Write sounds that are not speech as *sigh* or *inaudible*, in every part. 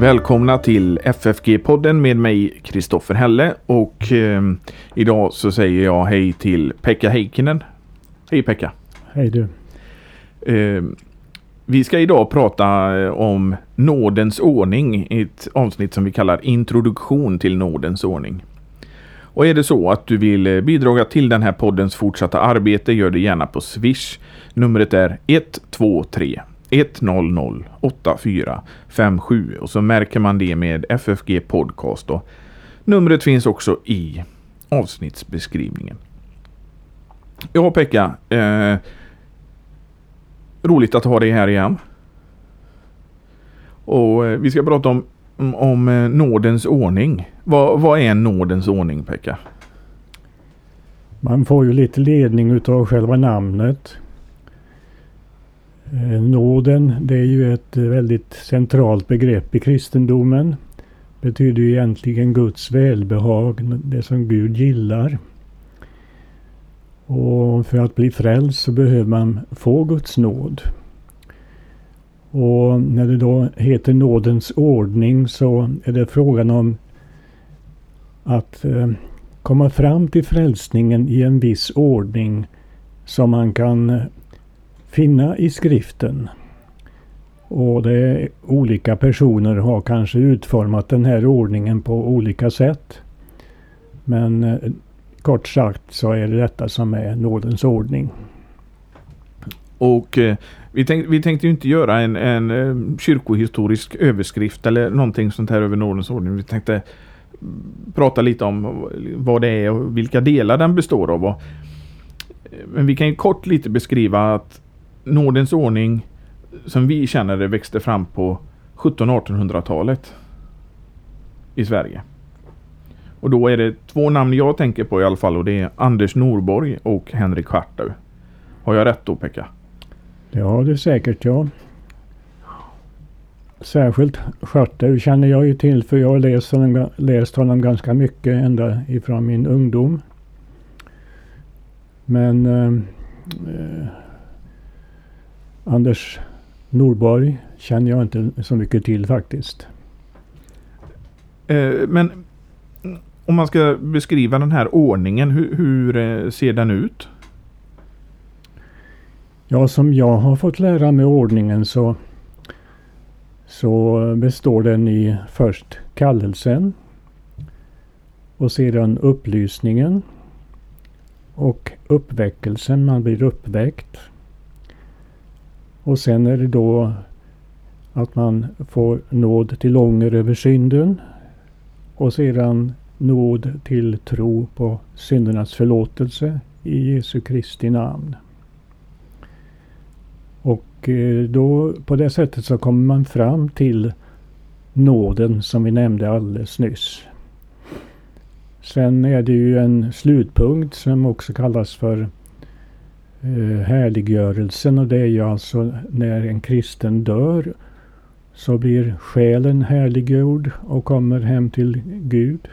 Välkomna till FFG-podden med mig Kristoffer Helle och eh, idag så säger jag hej till Pekka Heikkinen. Hej Pekka! Hej du! Eh, vi ska idag prata eh, om nådens ordning i ett avsnitt som vi kallar introduktion till nådens ordning. Och är det så att du vill eh, bidra till den här poddens fortsatta arbete gör det gärna på Swish. Numret är 123 100 8457 och så märker man det med FFG Podcast. Och numret finns också i avsnittsbeskrivningen. Ja Pekka, eh, roligt att ha dig här igen. Och eh, vi ska prata om, om eh, nådens ordning. Vad, vad är nådens ordning Pekka? Man får ju lite ledning utav själva namnet. Eh, nåden det är ju ett väldigt centralt begrepp i kristendomen. Betyder ju egentligen Guds välbehag, det som Gud gillar. Och för att bli frälst så behöver man få Guds nåd. Och när det då heter nådens ordning så är det frågan om att eh, komma fram till frälsningen i en viss ordning som man kan eh, finna i skriften. Och det är olika personer har kanske utformat den här ordningen på olika sätt. Men eh, kort sagt så är det detta som är nådens ordning. Och eh, vi, tänkte, vi tänkte ju inte göra en, en eh, kyrkohistorisk överskrift eller någonting sånt här över nådens ordning. Vi tänkte prata lite om vad det är och vilka delar den består av. Och, eh, men vi kan ju kort lite beskriva att nådens ordning som vi känner det växte fram på 1700-1800-talet i Sverige. Och då är det två namn jag tänker på i alla fall och det är Anders Norborg och Henrik Schartau. Har jag rätt då Pekka? Det har du säkert ja. Särskilt Schartau känner jag ju till för jag har läst honom, läst honom ganska mycket ända ifrån min ungdom. Men eh, eh Anders Norborg känner jag inte så mycket till faktiskt. Eh, men om man ska beskriva den här ordningen, hur, hur ser den ut? Ja, som jag har fått lära mig ordningen så, så består den i först kallelsen och sedan upplysningen och uppväckelsen, man blir uppväckt. Och sen är det då att man får nåd till ånger över synden och sedan nåd till tro på syndernas förlåtelse i Jesu Kristi namn. Och eh, då på det sättet så kommer man fram till nåden som vi nämnde alldeles nyss. Sen är det ju en slutpunkt som också kallas för eh, härliggörelsen och det är ju alltså när en kristen dör så blir själen härliggjord och kommer hem till Gud.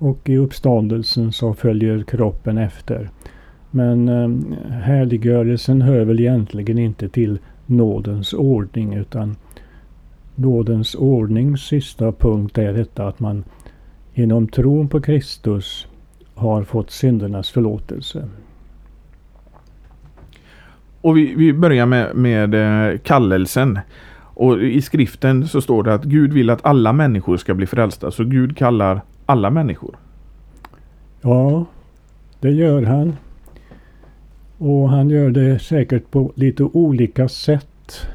Och i uppståndelsen så följer kroppen efter. Men eh, härliggörelsen hör väl egentligen inte till nådens ordning utan nådens ordnings sista punkt är detta att man genom tron på Kristus har fått syndernas förlåtelse. Och vi, vi börjar med, med eh, kallelsen. Och i skriften så står det att Gud vill att alla människor ska bli frälsta. Så Gud kallar alla människor. Ja, det gör han. Och han gör det säkert på lite olika sätt.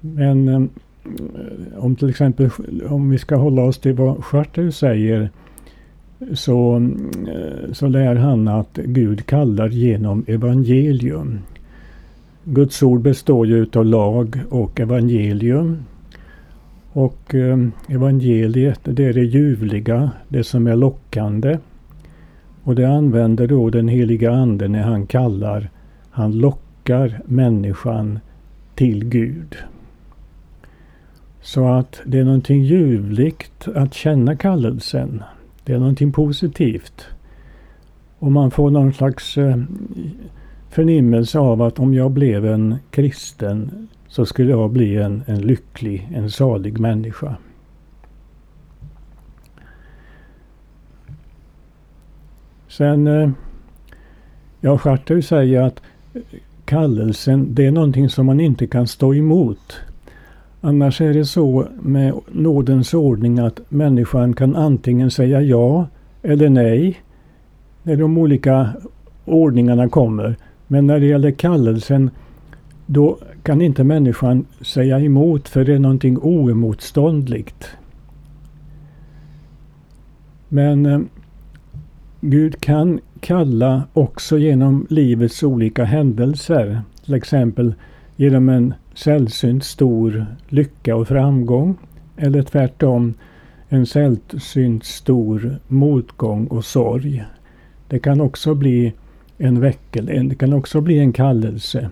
Men eh, om till exempel om vi ska hålla oss till vad Schartau säger så, eh, så lär han att Gud kallar genom evangelium. Guds ord består ju utav lag och evangelium. Och eh, evangeliet det är det ljuvliga, det som är lockande. Och det använder då den heliga Ande när han kallar, han lockar människan till Gud. Så att det är någonting ljuvligt att känna kallelsen. Det är någonting positivt. Och man får någon slags eh, förnimmelse av att om jag blev en kristen så skulle jag bli en, en lycklig, en salig människa. Sen, eh, ja Schartau säger att kallelsen det är någonting som man inte kan stå emot. Annars är det så med nådens ordning att människan kan antingen säga ja eller nej när de olika ordningarna kommer. Men när det gäller kallelsen då kan inte människan säga emot för det är någonting oemotståndligt. Men eh, Gud kan kalla också genom livets olika händelser. Till exempel genom en sällsynt stor lycka och framgång. Eller tvärtom en sällsynt stor motgång och sorg. Det kan också bli en väckelse, det kan också bli en kallelse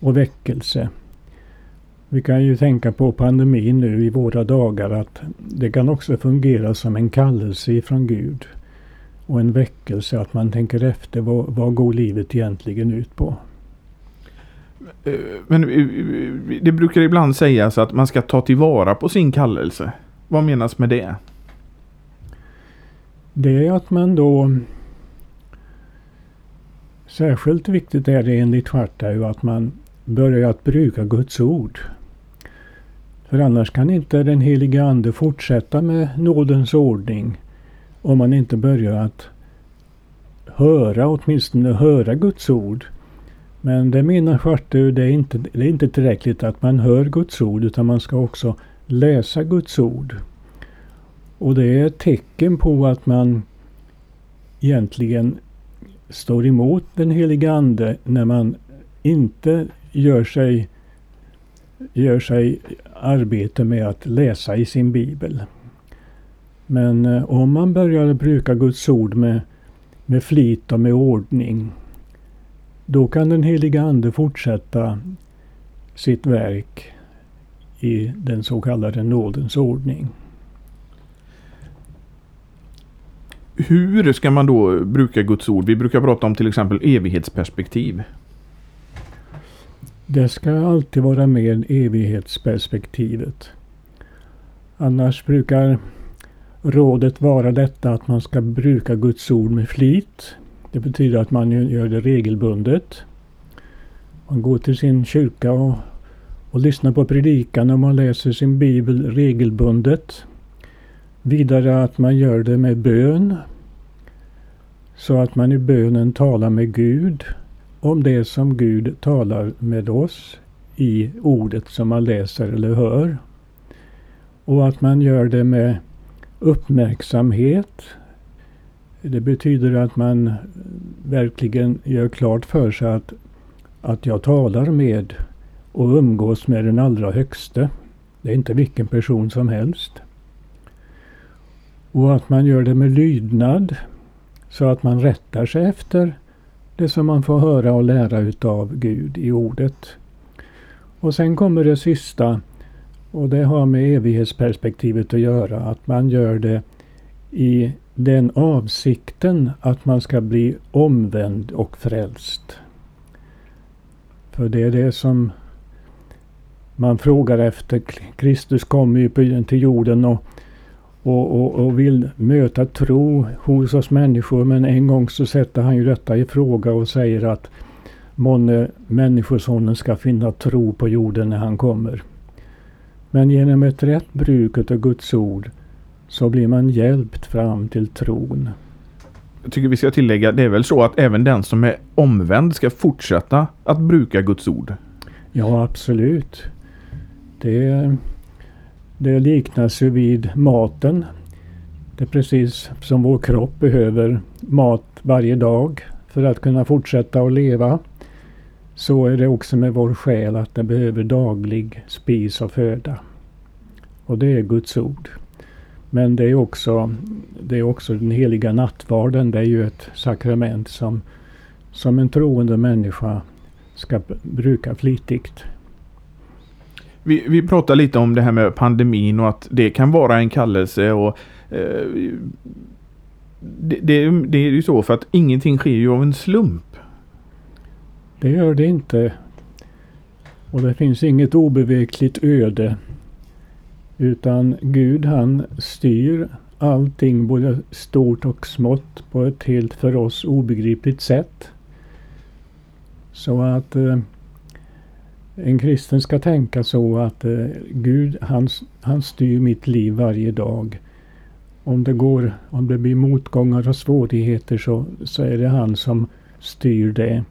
och väckelse. Vi kan ju tänka på pandemin nu i våra dagar att det kan också fungera som en kallelse ifrån Gud och en väckelse att man tänker efter vad, vad går livet egentligen ut på. Eh, men eh, det brukar ibland sägas att man ska ta tillvara på sin kallelse. Vad menas med det? Det är att man då Särskilt viktigt är det enligt Schwartau att man börja att bruka Guds ord. För annars kan inte den helige Ande fortsätta med nådens ordning om man inte börjar att höra, åtminstone höra Guds ord. Men det menar Schwartau, det är, inte, det är inte tillräckligt att man hör Guds ord utan man ska också läsa Guds ord. Och det är ett tecken på att man egentligen står emot den heliga Ande när man inte gör sig, gör sig arbete med att läsa i sin bibel. Men eh, om man börjar bruka Guds ord med, med flit och med ordning då kan den heliga Ande fortsätta sitt verk i den så kallade nådens ordning. Hur ska man då bruka Guds ord? Vi brukar prata om till exempel evighetsperspektiv. Det ska alltid vara med evighetsperspektivet. Annars brukar rådet vara detta att man ska bruka Guds ord med flit. Det betyder att man gör det regelbundet. Man går till sin kyrka och, och lyssnar på predikan och man läser sin bibel regelbundet. Vidare att man gör det med bön. Så att man i bönen talar med Gud om det som Gud talar med oss i ordet som man läser eller hör. Och att man gör det med uppmärksamhet. Det betyder att man verkligen gör klart för sig att, att jag talar med och umgås med den allra högste. Det är inte vilken person som helst. Och att man gör det med lydnad. Så att man rättar sig efter det som man får höra och lära utav Gud i ordet. Och sen kommer det sista och det har med evighetsperspektivet att göra. Att man gör det i den avsikten att man ska bli omvänd och frälst. För det är det som man frågar efter. Kristus kommer ju till jorden och och, och, och, vill möta tro hos oss människor. Men en gång så sätter han ju detta i fråga och säger att månne Människosonen ska finna tro på jorden när han kommer. Men genom ett rätt bruk av Guds ord så blir man hjälpt fram till tron. Jag tycker vi ska tillägga, det är väl så att även den som är omvänd ska fortsätta att bruka Guds ord? Ja, absolut. Det det liknas ju vid maten. Det är precis som vår kropp behöver mat varje dag för att kunna fortsätta att leva. Så är det också med vår själ att den behöver daglig spis och föda. Och det är Guds ord. Men det är också, det är också den heliga nattvarden. Det är ju ett sakrament som, som en troende människa ska bruka flitigt. Vi, vi pratar lite om det här med pandemin och att det kan vara en kallelse och eh, det, det, det är ju så för att ingenting sker ju av en slump. Det gör det inte. Och det finns inget obevekligt öde. Utan Gud han styr allting både stort och smått på ett helt för oss obegripligt sätt. Så att eh, en kristen ska tänka så att eh, Gud han, han styr mitt liv varje dag. Om det går, om det blir motgångar och svårigheter så, så är det han som styr det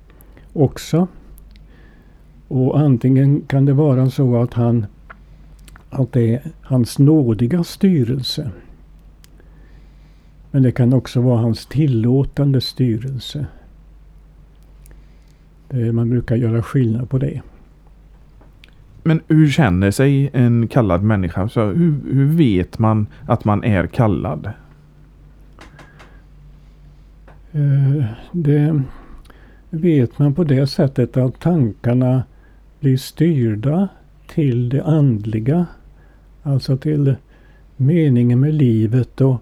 också. Och antingen kan det vara så att han att det är hans nådiga styrelse. Men det kan också vara hans tillåtande styrelse. Det, man brukar göra skillnad på det. Men hur känner sig en kallad människa? Så hur, hur vet man att man är kallad? Eh, det vet man på det sättet att tankarna blir styrda till det andliga. Alltså till meningen med livet och,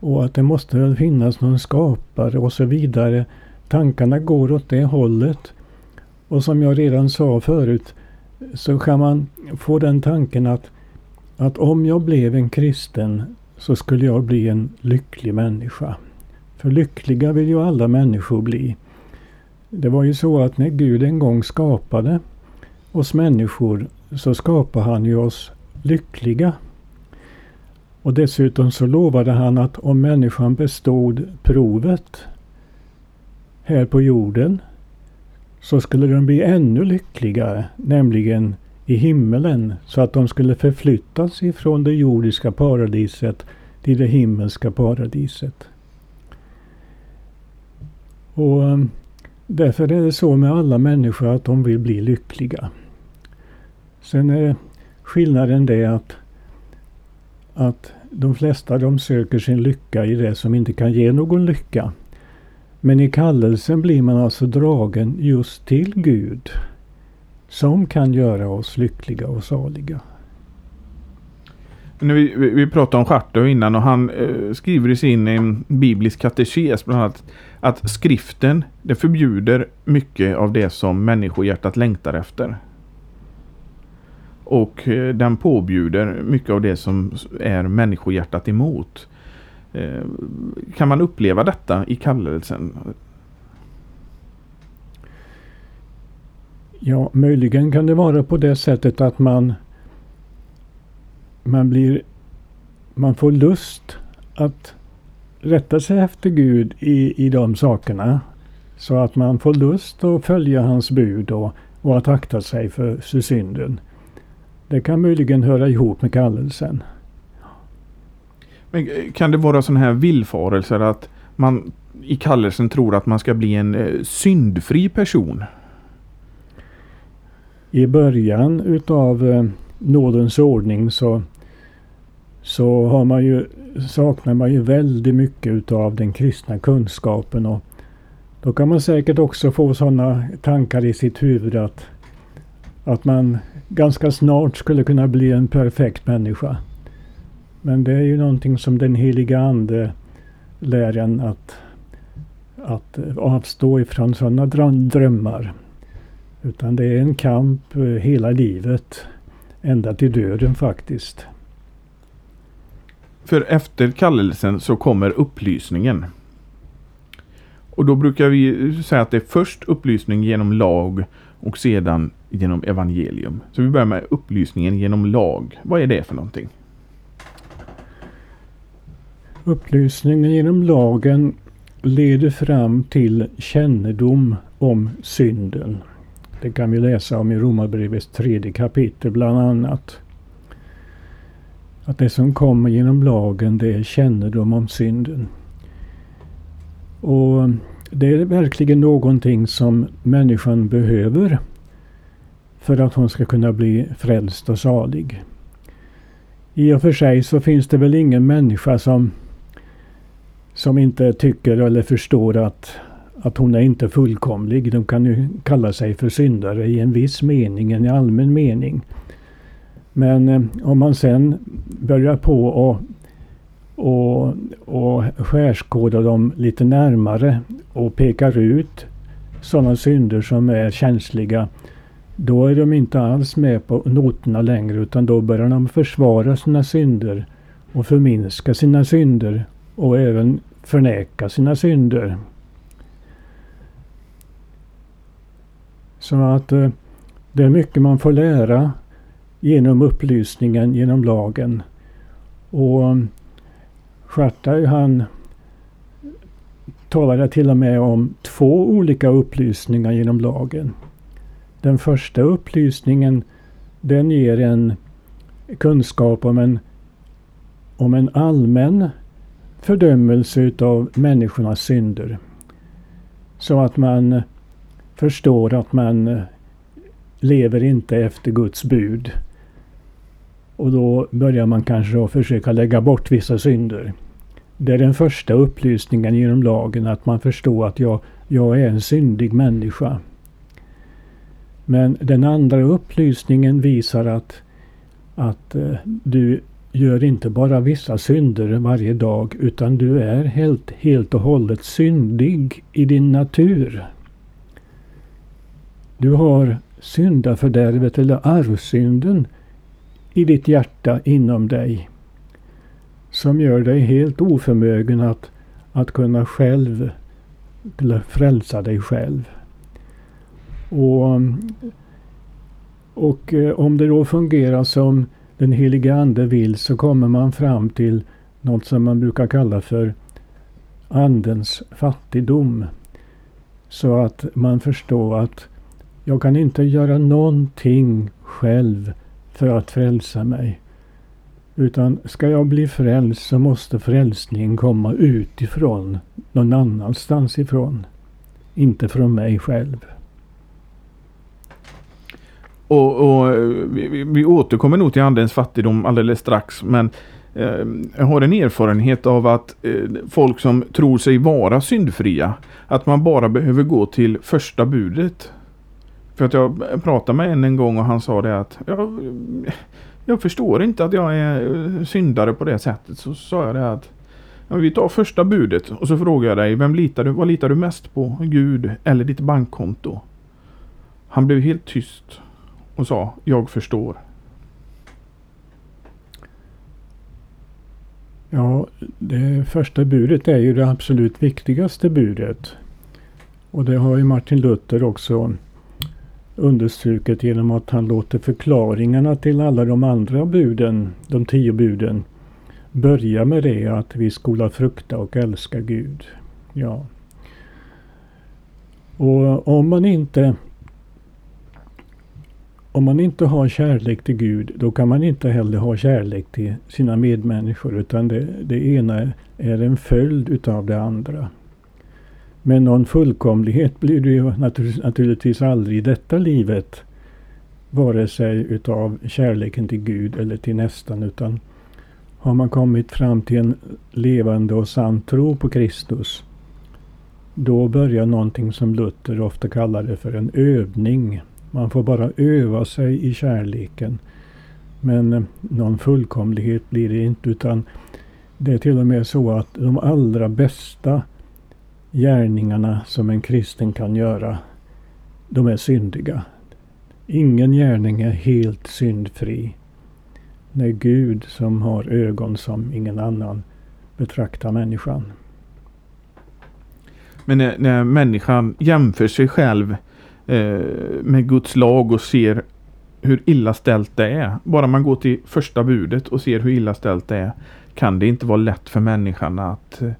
och att det måste finnas någon skapare och så vidare. Tankarna går åt det hållet. Och som jag redan sa förut så kan man få den tanken att, att om jag blev en kristen så skulle jag bli en lycklig människa. För lyckliga vill ju alla människor bli. Det var ju så att när Gud en gång skapade oss människor så skapade han ju oss lyckliga. Och dessutom så lovade han att om människan bestod provet här på jorden så skulle de bli ännu lyckligare, nämligen i himmelen, så att de skulle förflyttas ifrån det jordiska paradiset till det himmelska paradiset. Och eh, Därför är det så med alla människor att de vill bli lyckliga. Sen är skillnaden det att, att de flesta de söker sin lycka i det som inte kan ge någon lycka. Men i kallelsen blir man alltså dragen just till Gud. Som kan göra oss lyckliga och saliga. Vi, vi, vi pratade om Schartau innan och han eh, skriver i sin eh, biblisk katekes bland annat att skriften det förbjuder mycket av det som människohjärtat längtar efter. Och eh, den påbjuder mycket av det som är människohjärtat emot. Eh, kan man uppleva detta i kallelsen? Ja, möjligen kan det vara på det sättet att man man blir man får lust att rätta sig efter Gud i, i de sakerna. Så att man får lust att följa hans bud och, och att akta sig för synden. Det kan möjligen höra ihop med kallelsen. Men eh, kan det vara sådana här villfarelser att man i kallelsen tror att man ska bli en eh, syndfri person? I början utav eh, nådens ordning så, så har man ju, saknar man ju väldigt mycket utav den kristna kunskapen. Och då kan man säkert också få sådana tankar i sitt huvud att, att man ganska snart skulle kunna bli en perfekt människa. Men det är ju någonting som den heliga Ande lär en att, att avstå ifrån sådana drömmar. Utan det är en kamp eh, hela livet. Ända till döden faktiskt. För efter kallelsen så kommer upplysningen. Och då brukar vi säga att det är först upplysning genom lag och sedan genom evangelium. Så vi börjar med upplysningen genom lag. Vad är det för någonting? Upplysningen genom lagen leder fram till kännedom om synden. Det kan vi läsa om i Romarbrevets tredje kapitel bland annat. Att det som kommer genom lagen det är kännedom om synden. Och det är verkligen någonting som människan behöver för att hon ska kunna bli frälst och salig. I och för sig så finns det väl ingen människa som, som inte tycker eller förstår att, att hon är inte fullkomlig. De kan ju kalla sig för syndare i en viss mening, en allmän mening. Men eh, om man sen börjar på och, och, och skärskåda dem lite närmare och pekar ut sådana synder som är känsliga. Då är de inte alls med på noterna längre utan då börjar de försvara sina synder och förminska sina synder och även förneka sina synder. Så att eh, det är mycket man får lära genom upplysningen, genom lagen. Och eh, Schartau han talade till och med om två olika upplysningar genom lagen. Den första upplysningen den ger en kunskap om en, om en allmän fördömelse utav människornas synder. Så att man förstår att man lever inte efter Guds bud. Och då börjar man kanske att försöka lägga bort vissa synder. Det är den första upplysningen genom lagen, att man förstår att jag, jag är en syndig människa. Men den andra upplysningen visar att, att eh, du gör inte bara vissa synder varje dag utan du är helt, helt och hållet syndig i din natur. Du har syndafördärvet eller arvsynden i ditt hjärta inom dig som gör dig helt oförmögen att, att kunna själv eller frälsa dig själv. Och, och eh, om det då fungerar som den heliga Ande vill så kommer man fram till något som man brukar kalla för Andens fattigdom. Så att man förstår att jag kan inte göra någonting själv för att frälsa mig. Utan ska jag bli frälst så måste frälsningen komma utifrån, någon annanstans ifrån. Inte från mig själv. Och, och eh, vi, vi, återkommer nog till andens fattigdom alldeles strax. Men eh, jag har en erfarenhet av att eh, folk som tror sig vara syndfria, att man bara behöver gå till första budet. För att jag pratade med en en gång och han sa det att jag, jag förstår inte att jag är eh, syndare på det sättet. Så sa jag det att ja, vi tar första budet och så frågar jag dig, vem litar du, vad litar du mest på? Gud eller ditt bankkonto? Han blev helt tyst och sa, jag förstår. Ja, det första budet är ju det absolut viktigaste budet. Och det har ju Martin Luther också understrukit genom att han låter förklaringarna till alla de andra buden, de tio buden, börja med det att vi skola frukta och älska Gud. Ja. Och om man inte om man inte har kärlek till Gud, då kan man inte heller ha kärlek till sina medmänniskor, utan det, det ena är en följd utav det andra. Men någon fullkomlighet blir det ju naturligtvis aldrig i detta livet. Vare sig utav kärleken till Gud eller till nästan. Utan har man kommit fram till en levande och sann tro på Kristus. Då börjar någonting som Luther ofta kallar det för en övning. Man får bara öva sig i kärleken. Men eh, någon fullkomlighet blir det inte utan det är till och med så att de allra bästa gärningarna som en kristen kan göra, de är syndiga. Ingen gärning är helt syndfri. När Gud som har ögon som ingen annan betraktar människan. Men när, när människan jämför sig själv Eh, med Guds lag och ser hur illa ställt det är. Bara man går till första budet och ser hur illa ställt det är kan det inte vara lätt för människan att eh,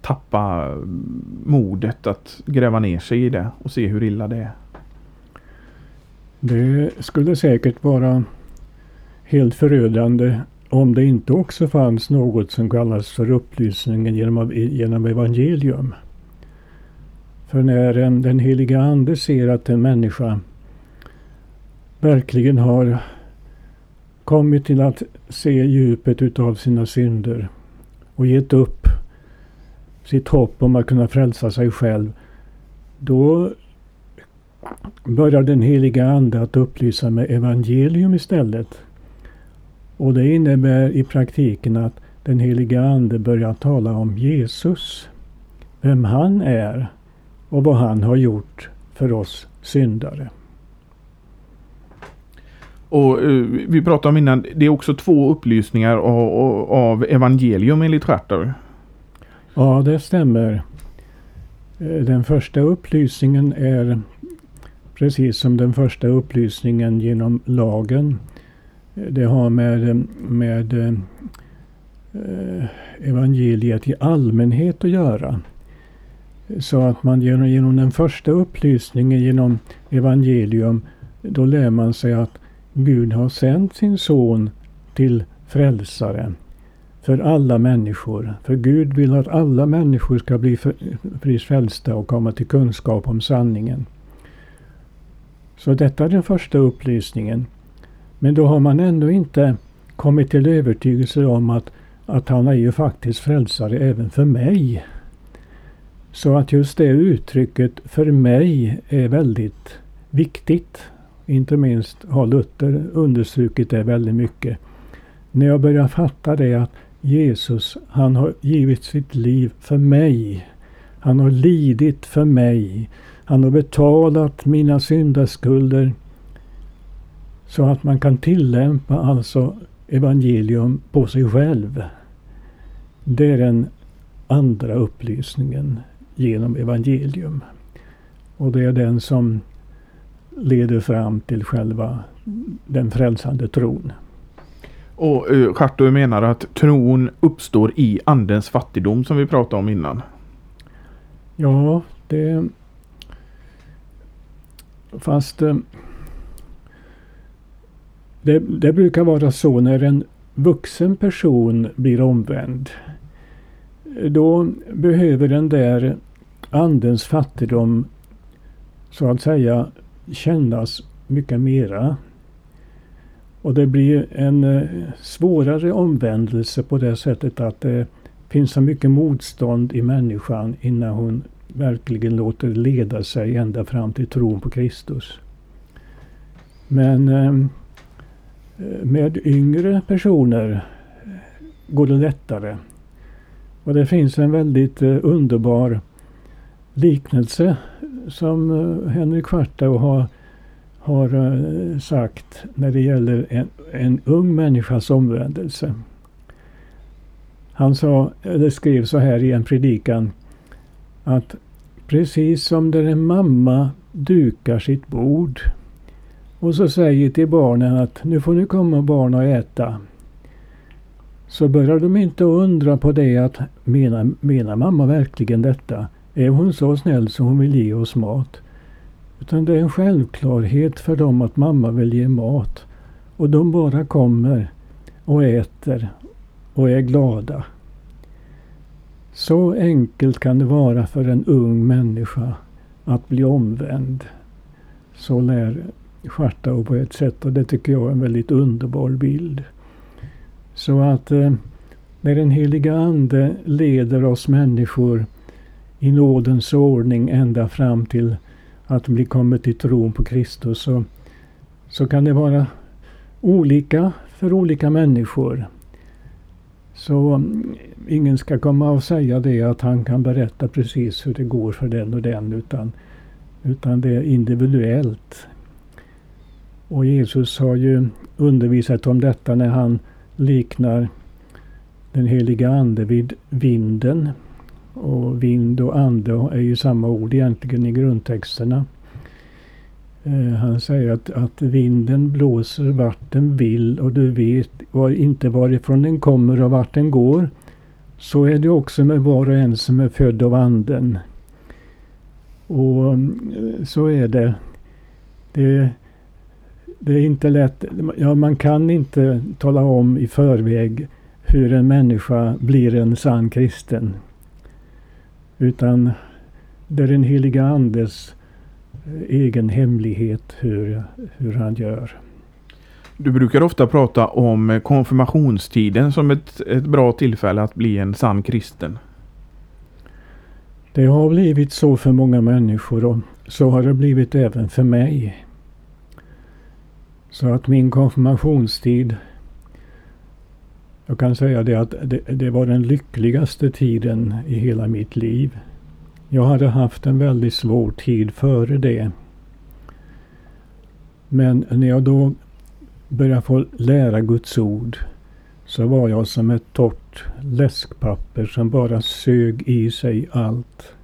tappa mm, modet att gräva ner sig i det och se hur illa det är. Det skulle säkert vara helt förödande om det inte också fanns något som kallas för upplysningen genom, genom evangelium. För när den heliga Ande ser att en människa verkligen har kommit till att se djupet utav sina synder och gett upp sitt hopp om att kunna frälsa sig själv. Då börjar den heliga Ande att upplysa med evangelium istället. Och det innebär i praktiken att den heliga Ande börjar tala om Jesus. Vem han är och vad han har gjort för oss syndare. Och uh, Vi pratade om innan, det är också två upplysningar av, av evangelium enligt Schartau. Ja, det stämmer. Eh, den första upplysningen är precis som den första upplysningen genom lagen. Eh, det har med, med eh, evangeliet i allmänhet att göra. Så att man genom, genom den första upplysningen genom evangelium, då lär man sig att Gud har sänt sin son till frälsare för alla människor. För Gud vill att alla människor ska bli, frälsta och komma till kunskap om sanningen. Så detta är den första upplysningen. Men då har man ändå inte kommit till övertygelse om att, att han är ju faktiskt frälsare även för mig. Så att just det uttrycket för mig är väldigt viktigt. Inte minst har Luther understrukit det väldigt mycket. När jag börjar fatta det att Jesus, han har givit sitt liv för mig. Han har lidit för mig. Han har betalat mina syndaskulder. Så att man kan tillämpa alltså evangelium på sig själv. Det är den andra upplysningen genom evangelium. Och det är den som leder fram till själva den frälsande tron. Och uh, Schartau menar att tron uppstår i andens fattigdom som vi pratade om innan. Ja, det... Fast... Uh, det, det brukar vara så när en vuxen person blir omvänd. Då behöver den där andens fattigdom så att säga kännas mycket mera. Och det blir en eh, svårare omvändelse på det sättet att det finns så mycket motstånd i människan innan hon verkligen låter leda sig ända fram till tron på Kristus. Men ehm, eh, med yngre personer går det lättare. Och det finns en väldigt eh, underbar liknelse som eh, Henrik Schartau har har eh, sagt när det gäller en, en ung människas omvändelse. Han sa, eller skrev så här i en predikan att precis som där en mamma dukar sitt bord och så säger till barnen att nu får ni komma barn och äta. Så börjar de inte undra på det att menar, menar mamma verkligen detta? Är hon så snäll så hon vill ge oss mat? Utan det är en självklarhet för dem att mamma vill ge mat. Och de bara kommer och äter och är glada. Så enkelt kan det vara för en ung människa att bli omvänd. Så lär Schartau på ett sätt och det tycker jag är en väldigt underbar bild. Så att eh, när den heliga Ande leder oss människor i nådens ordning ända fram till att bli kommit till tron på Kristus så, så kan det vara olika för olika människor. Så mm, ingen ska komma och säga det att han kan berätta precis hur det går för den och den utan, utan det är individuellt. Och Jesus har ju undervisat om detta när han liknar den heliga Ande vid vinden och vind och ande är ju samma ord egentligen i grundtexterna. Eh, han säger att, att vinden blåser vart den vill och du vet var, inte varifrån den kommer och vart den går. Så är det också med var och en som är född av anden. Och eh, så är det. Det, det är inte lätt. Ja, man kan inte tala om i förväg hur en människa blir en sann kristen. Utan det är den heliga Andes eh, egen hemlighet hur, hur han gör. Du brukar ofta prata om konfirmationstiden som ett, ett bra tillfälle att bli en sann kristen. Det har blivit så för många människor och så har det blivit även för mig. Så att min konfirmationstid jag kan säga det att det, det, var den lyckligaste tiden i hela mitt liv. Jag hade haft en väldigt svår tid före det. Men när jag då började få lära Guds ord så var jag som ett torrt läskpapper som bara sög i sig allt.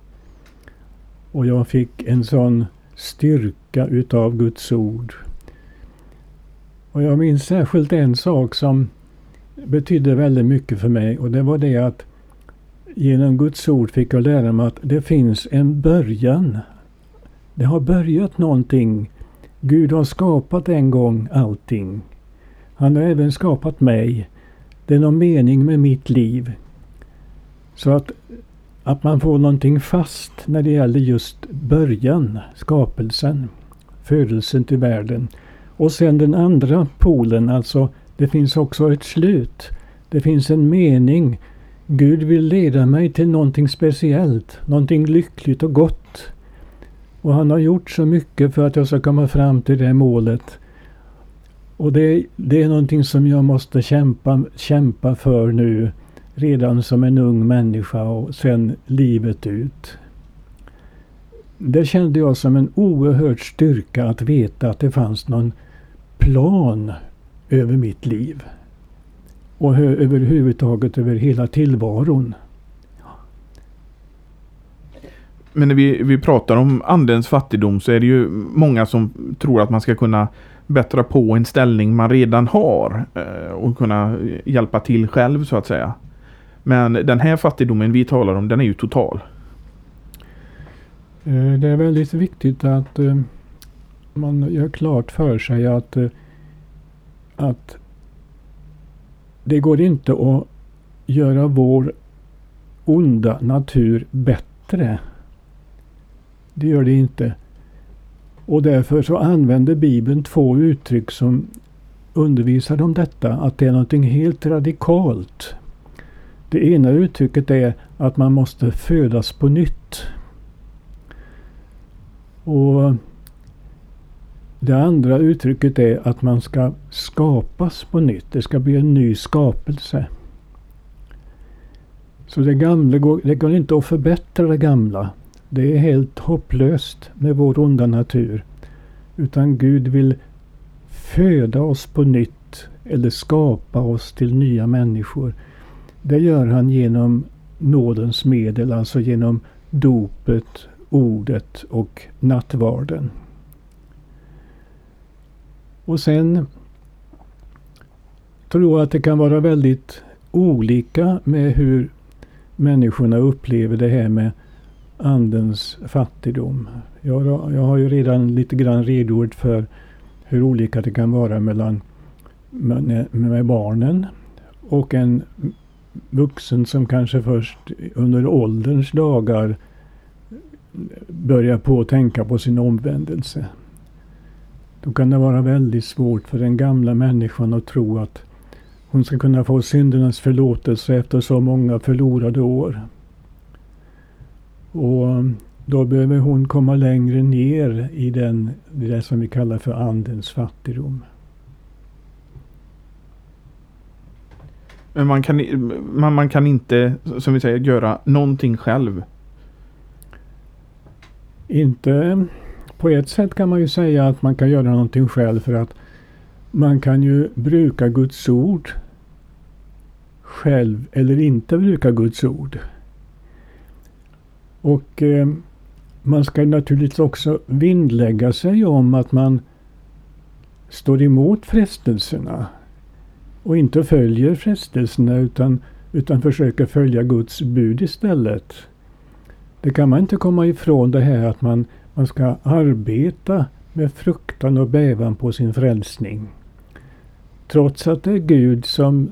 Och jag fick en sån styrka utav Guds ord. Och jag minns särskilt en sak som betydde väldigt mycket för mig och det var det att genom Guds ord fick jag lära mig att det finns en början. Det har börjat någonting. Gud har skapat en gång allting. Han har även skapat mig. Det är någon mening med mitt liv. Så att, att man får någonting fast när det gäller just början, skapelsen, födelsen till världen. Och sen den andra polen, alltså det finns också ett slut. Det finns en mening. Gud vill leda mig till någonting speciellt, någonting lyckligt och gott. Och han har gjort så mycket för att jag ska komma fram till det målet. Och det, det är någonting som jag måste kämpa, kämpa för nu. Redan som en ung människa och sen livet ut. Det kände jag som en oerhörd styrka att veta att det fanns någon plan över mitt liv. Och överhuvudtaget över hela tillvaron. Men när vi, vi pratar om andens fattigdom så är det ju många som tror att man ska kunna bättra på en ställning man redan har eh, och kunna hjälpa till själv så att säga. Men den här fattigdomen vi talar om den är ju total. Eh, det är väldigt viktigt att eh, man gör klart för sig att att det går inte att göra vår onda natur bättre. Det gör det inte. Och därför så använder Bibeln två uttryck som undervisar om detta, att det är någonting helt radikalt. Det ena uttrycket är att man måste födas på nytt. Och det andra uttrycket är att man ska skapas på nytt. Det ska bli en ny skapelse. Så det gamla går, det går inte att förbättra det gamla. Det är helt hopplöst med vår onda natur. Utan Gud vill föda oss på nytt eller skapa oss till nya människor. Det gör han genom nådens medel, alltså genom dopet, ordet och nattvarden. Och sen tror jag att det kan vara väldigt olika med hur människorna upplever det här med andens fattigdom. Jag, jag har ju redan lite grann redogjort för hur olika det kan vara mellan med, med barnen och en vuxen som kanske först under ålderns dagar börjar på att tänka på sin omvändelse. Då kan det vara väldigt svårt för den gamla människan att tro att hon ska kunna få syndernas förlåtelse efter så många förlorade år. Och då behöver hon komma längre ner i den, det som vi kallar för andens fattigdom. Men man kan, man, man kan inte, som vi säger, göra någonting själv? Inte på ett sätt kan man ju säga att man kan göra någonting själv för att man kan ju bruka Guds ord själv eller inte bruka Guds ord. Och eh, man ska naturligtvis också vinnlägga sig om att man står emot frestelserna och inte följer frestelserna utan, utan försöker följa Guds bud istället. Det kan man inte komma ifrån det här att man man ska arbeta med fruktan och bävan på sin frälsning. Trots att det är Gud som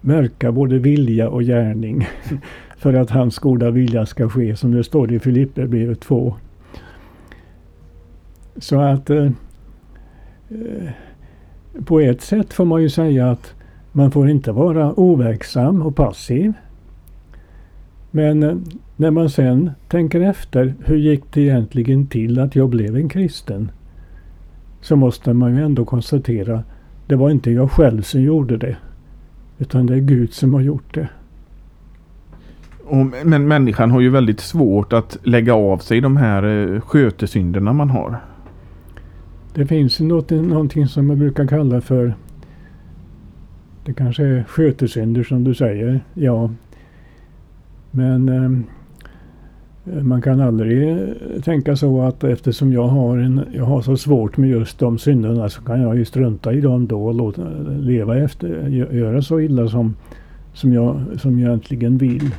verkar både vilja och gärning *laughs* för att hans goda vilja ska ske som det står i Filipperbrevet 2. Så att eh, eh, på ett sätt får man ju säga att man får inte vara overksam och passiv. Men eh, när man sen tänker efter, hur gick det egentligen till att jag blev en kristen? Så måste man ju ändå konstatera, det var inte jag själv som gjorde det. Utan det är Gud som har gjort det. Och, men människan har ju väldigt svårt att lägga av sig de här eh, skötesynderna man har. Det finns något, någonting som man brukar kalla för det kanske är skötesynder som du säger. Ja. Men eh, man kan aldrig tänka så att eftersom jag har, en, jag har så svårt med just de synderna så kan jag ju strunta i dem då och låta, leva efter, göra så illa som, som, jag, som jag egentligen vill.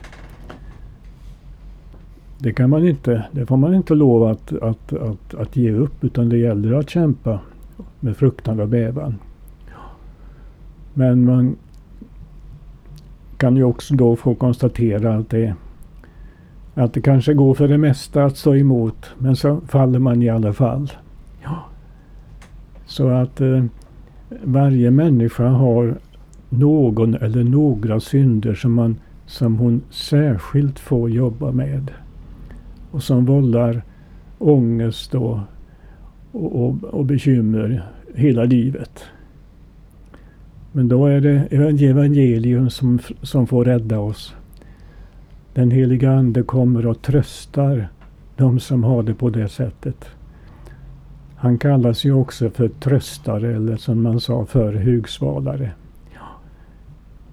Det kan man inte. Det får man inte lov att, att, att, att ge upp utan det gäller att kämpa med fruktan och bävan. Men man kan ju också då få konstatera att det, att det kanske går för det mesta att stå emot men så faller man i alla fall. Ja. Så att eh, varje människa har någon eller några synder som, man, som hon särskilt får jobba med och som vållar ångest och, och, och bekymmer hela livet. Men då är det evangelium som, som får rädda oss. Den heliga Ande kommer och tröstar de som har det på det sättet. Han kallas ju också för tröstare eller som man sa för hugsvalare.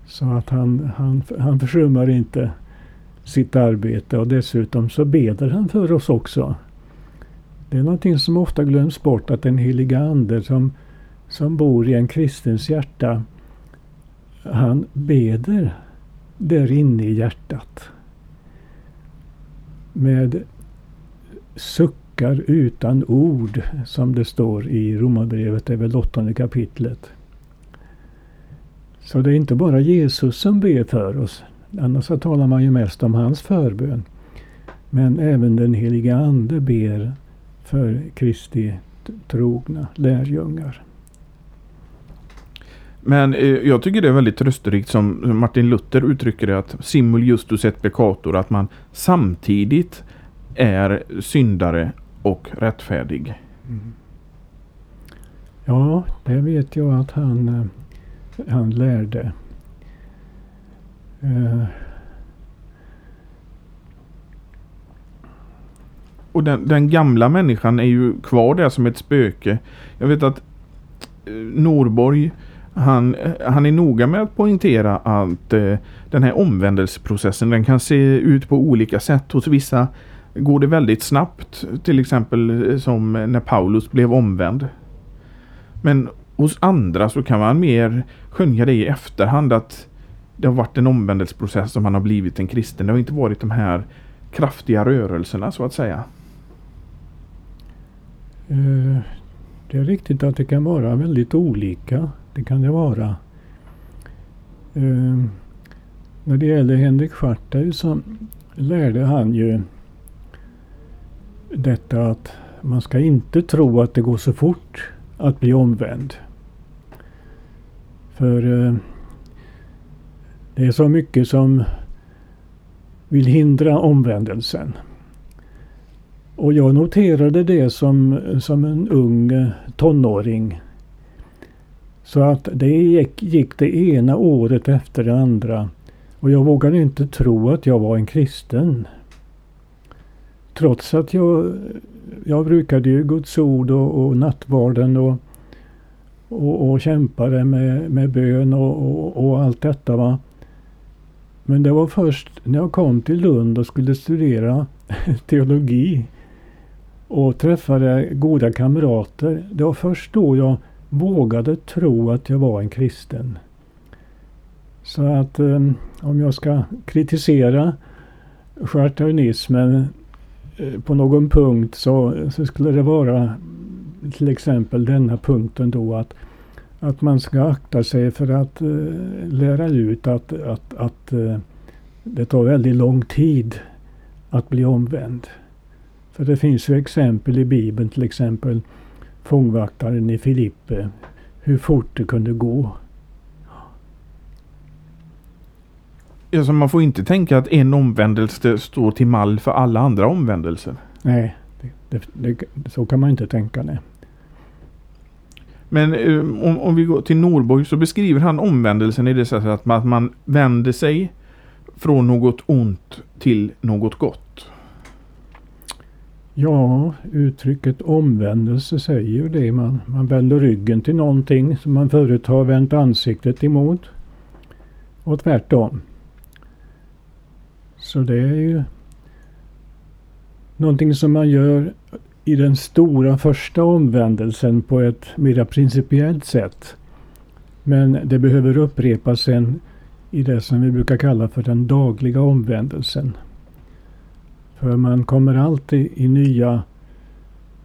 Så att han, han, han försummar inte sitt arbete och dessutom så beder han för oss också. Det är någonting som ofta glöms bort att den heliga Ande som, som bor i en kristens hjärta, han beder där inne i hjärtat. Med suckar utan ord som det står i Romarbrevet, det är väl åttonde kapitlet. Så det är inte bara Jesus som ber för oss. Annars så talar man ju mest om hans förbön. Men även den heliga Ande ber för Kristi trogna lärjungar. Men eh, jag tycker det är väldigt trösterikt som Martin Luther uttrycker det att simul justus et peccator att man samtidigt är syndare och rättfärdig. Mm. Ja, det vet jag att han, eh, han lärde. Uh. Och den, den, gamla människan är ju kvar där som ett spöke. Jag vet att eh, Norborg han, han är noga med att poängtera att eh, den här omvändelseprocessen den kan se ut på olika sätt. Hos vissa går det väldigt snabbt. Till exempel eh, som när Paulus blev omvänd. Men hos andra så kan man mer skönja det i efterhand att det har varit en omvändelseprocess som man har blivit en kristen. Det har inte varit de här kraftiga rörelserna så att säga. Eh, det är riktigt att det kan vara väldigt olika. Det kan det vara. Eh, när det gäller Henrik Schartau så lärde han ju detta att man ska inte tro att det går så fort att bli omvänd. För eh, det är så mycket som vill hindra omvändelsen. Och jag noterade det som, som en ung eh, tonåring. Så att det gick, gick det ena året efter det andra. Och jag vågade inte tro att jag var en kristen. Trots att jag, jag brukade ju Guds ord och, och nattvarden och, och, och kämpade med, med bön och, och, och allt detta. Va? Men det var först när jag kom till Lund och skulle studera *laughs* teologi och träffade goda kamrater. Det var först då jag vågade tro att jag var en kristen. Så att ehm, om jag ska kritisera chartaunismen eh, på någon punkt så, så, skulle det vara till exempel denna punkten då att att man ska akta sig för att uh, lära ut att, att, att uh, det tar väldigt lång tid att bli omvänd. För det finns ju exempel i Bibeln, till exempel fångvaktaren i Filippe, hur fort det kunde gå. Alltså man får inte tänka att en omvändelse står till mall för alla andra omvändelser. Nej, det, det, det, så kan man inte tänka. Nej. Men om, om vi går till Norborg så beskriver han omvändelsen i det sättet att man, att man vänder sig från något ont till något gott. Ja, uttrycket omvändelse säger ju det. Man, man vänder ryggen till någonting som man förut har vänt ansiktet emot. Och tvärtom. Så det är ju någonting som man gör i den stora första omvändelsen på ett mera principiellt sätt. Men det behöver upprepas sen i det som vi brukar kalla för den dagliga omvändelsen. För man kommer alltid i nya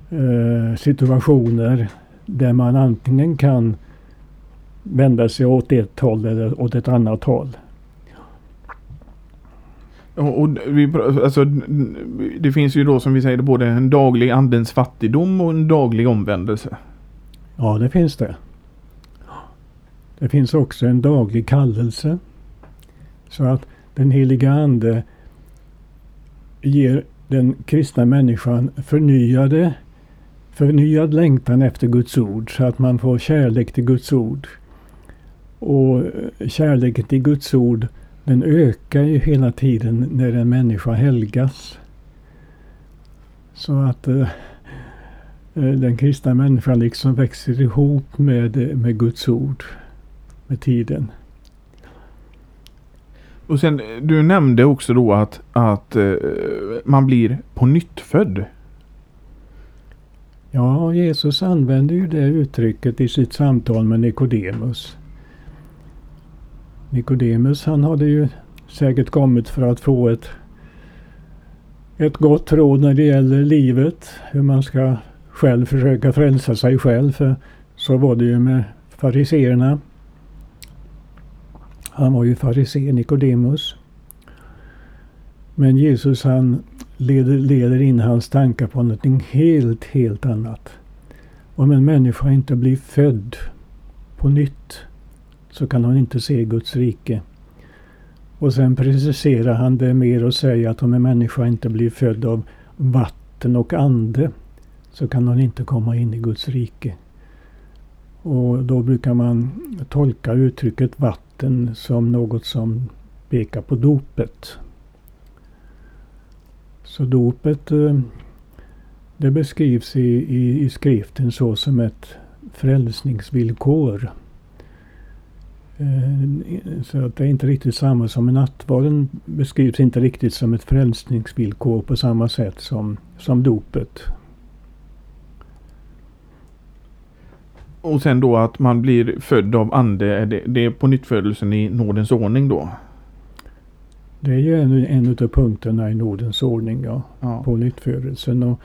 eh, situationer där man antingen kan vända sig åt ett håll eller åt ett annat håll. Och vi, alltså, det finns ju då som vi säger både en daglig andens fattigdom och en daglig omvändelse. Ja, det finns det. Det finns också en daglig kallelse. Så att den heliga Ande ger den kristna människan förnyade, förnyad längtan efter Guds ord så att man får kärlek till Guds ord. Och eh, kärleken till Guds ord den ökar ju hela tiden när en människa helgas. Så att eh, eh den kristna människan liksom växer ihop med, eh, med Guds ord med tiden. Och sen, eh, du nämnde också då att, att eh, man blir på nytt född. Ja, Jesus använder ju det uttrycket i sitt samtal med Nikodemus. Nikodemus han hade ju säkert kommit för att få ett, ett gott råd när det gäller livet. Hur man ska själv försöka frälsa sig själv. För så var det ju med fariseerna. Han var ju farisé, Nikodemus. Men Jesus han leder, leder in hans tankar på någonting helt, helt annat. Om en människa inte blir född på nytt så kan hon inte se Guds rike. Och sen preciserar han det mer och säger att om en människa inte blir född av vatten och ande så kan hon inte komma in i Guds rike. Och då brukar man tolka uttrycket vatten som något som pekar på dopet. Så dopet eh, det beskrivs i, i, i skriften så som ett frälsningsvillkor. Eh, så att det är inte riktigt samma som nattvarden beskrivs inte riktigt som ett frälsningsvillkor på samma sätt som, som dopet. Och sen då att man blir född av ande, det, det är på nyttfödelsen i nådens ordning då? Det är ju en, en av punkterna i nådens ordning, ja. ja. På nyttfödelsen. Och,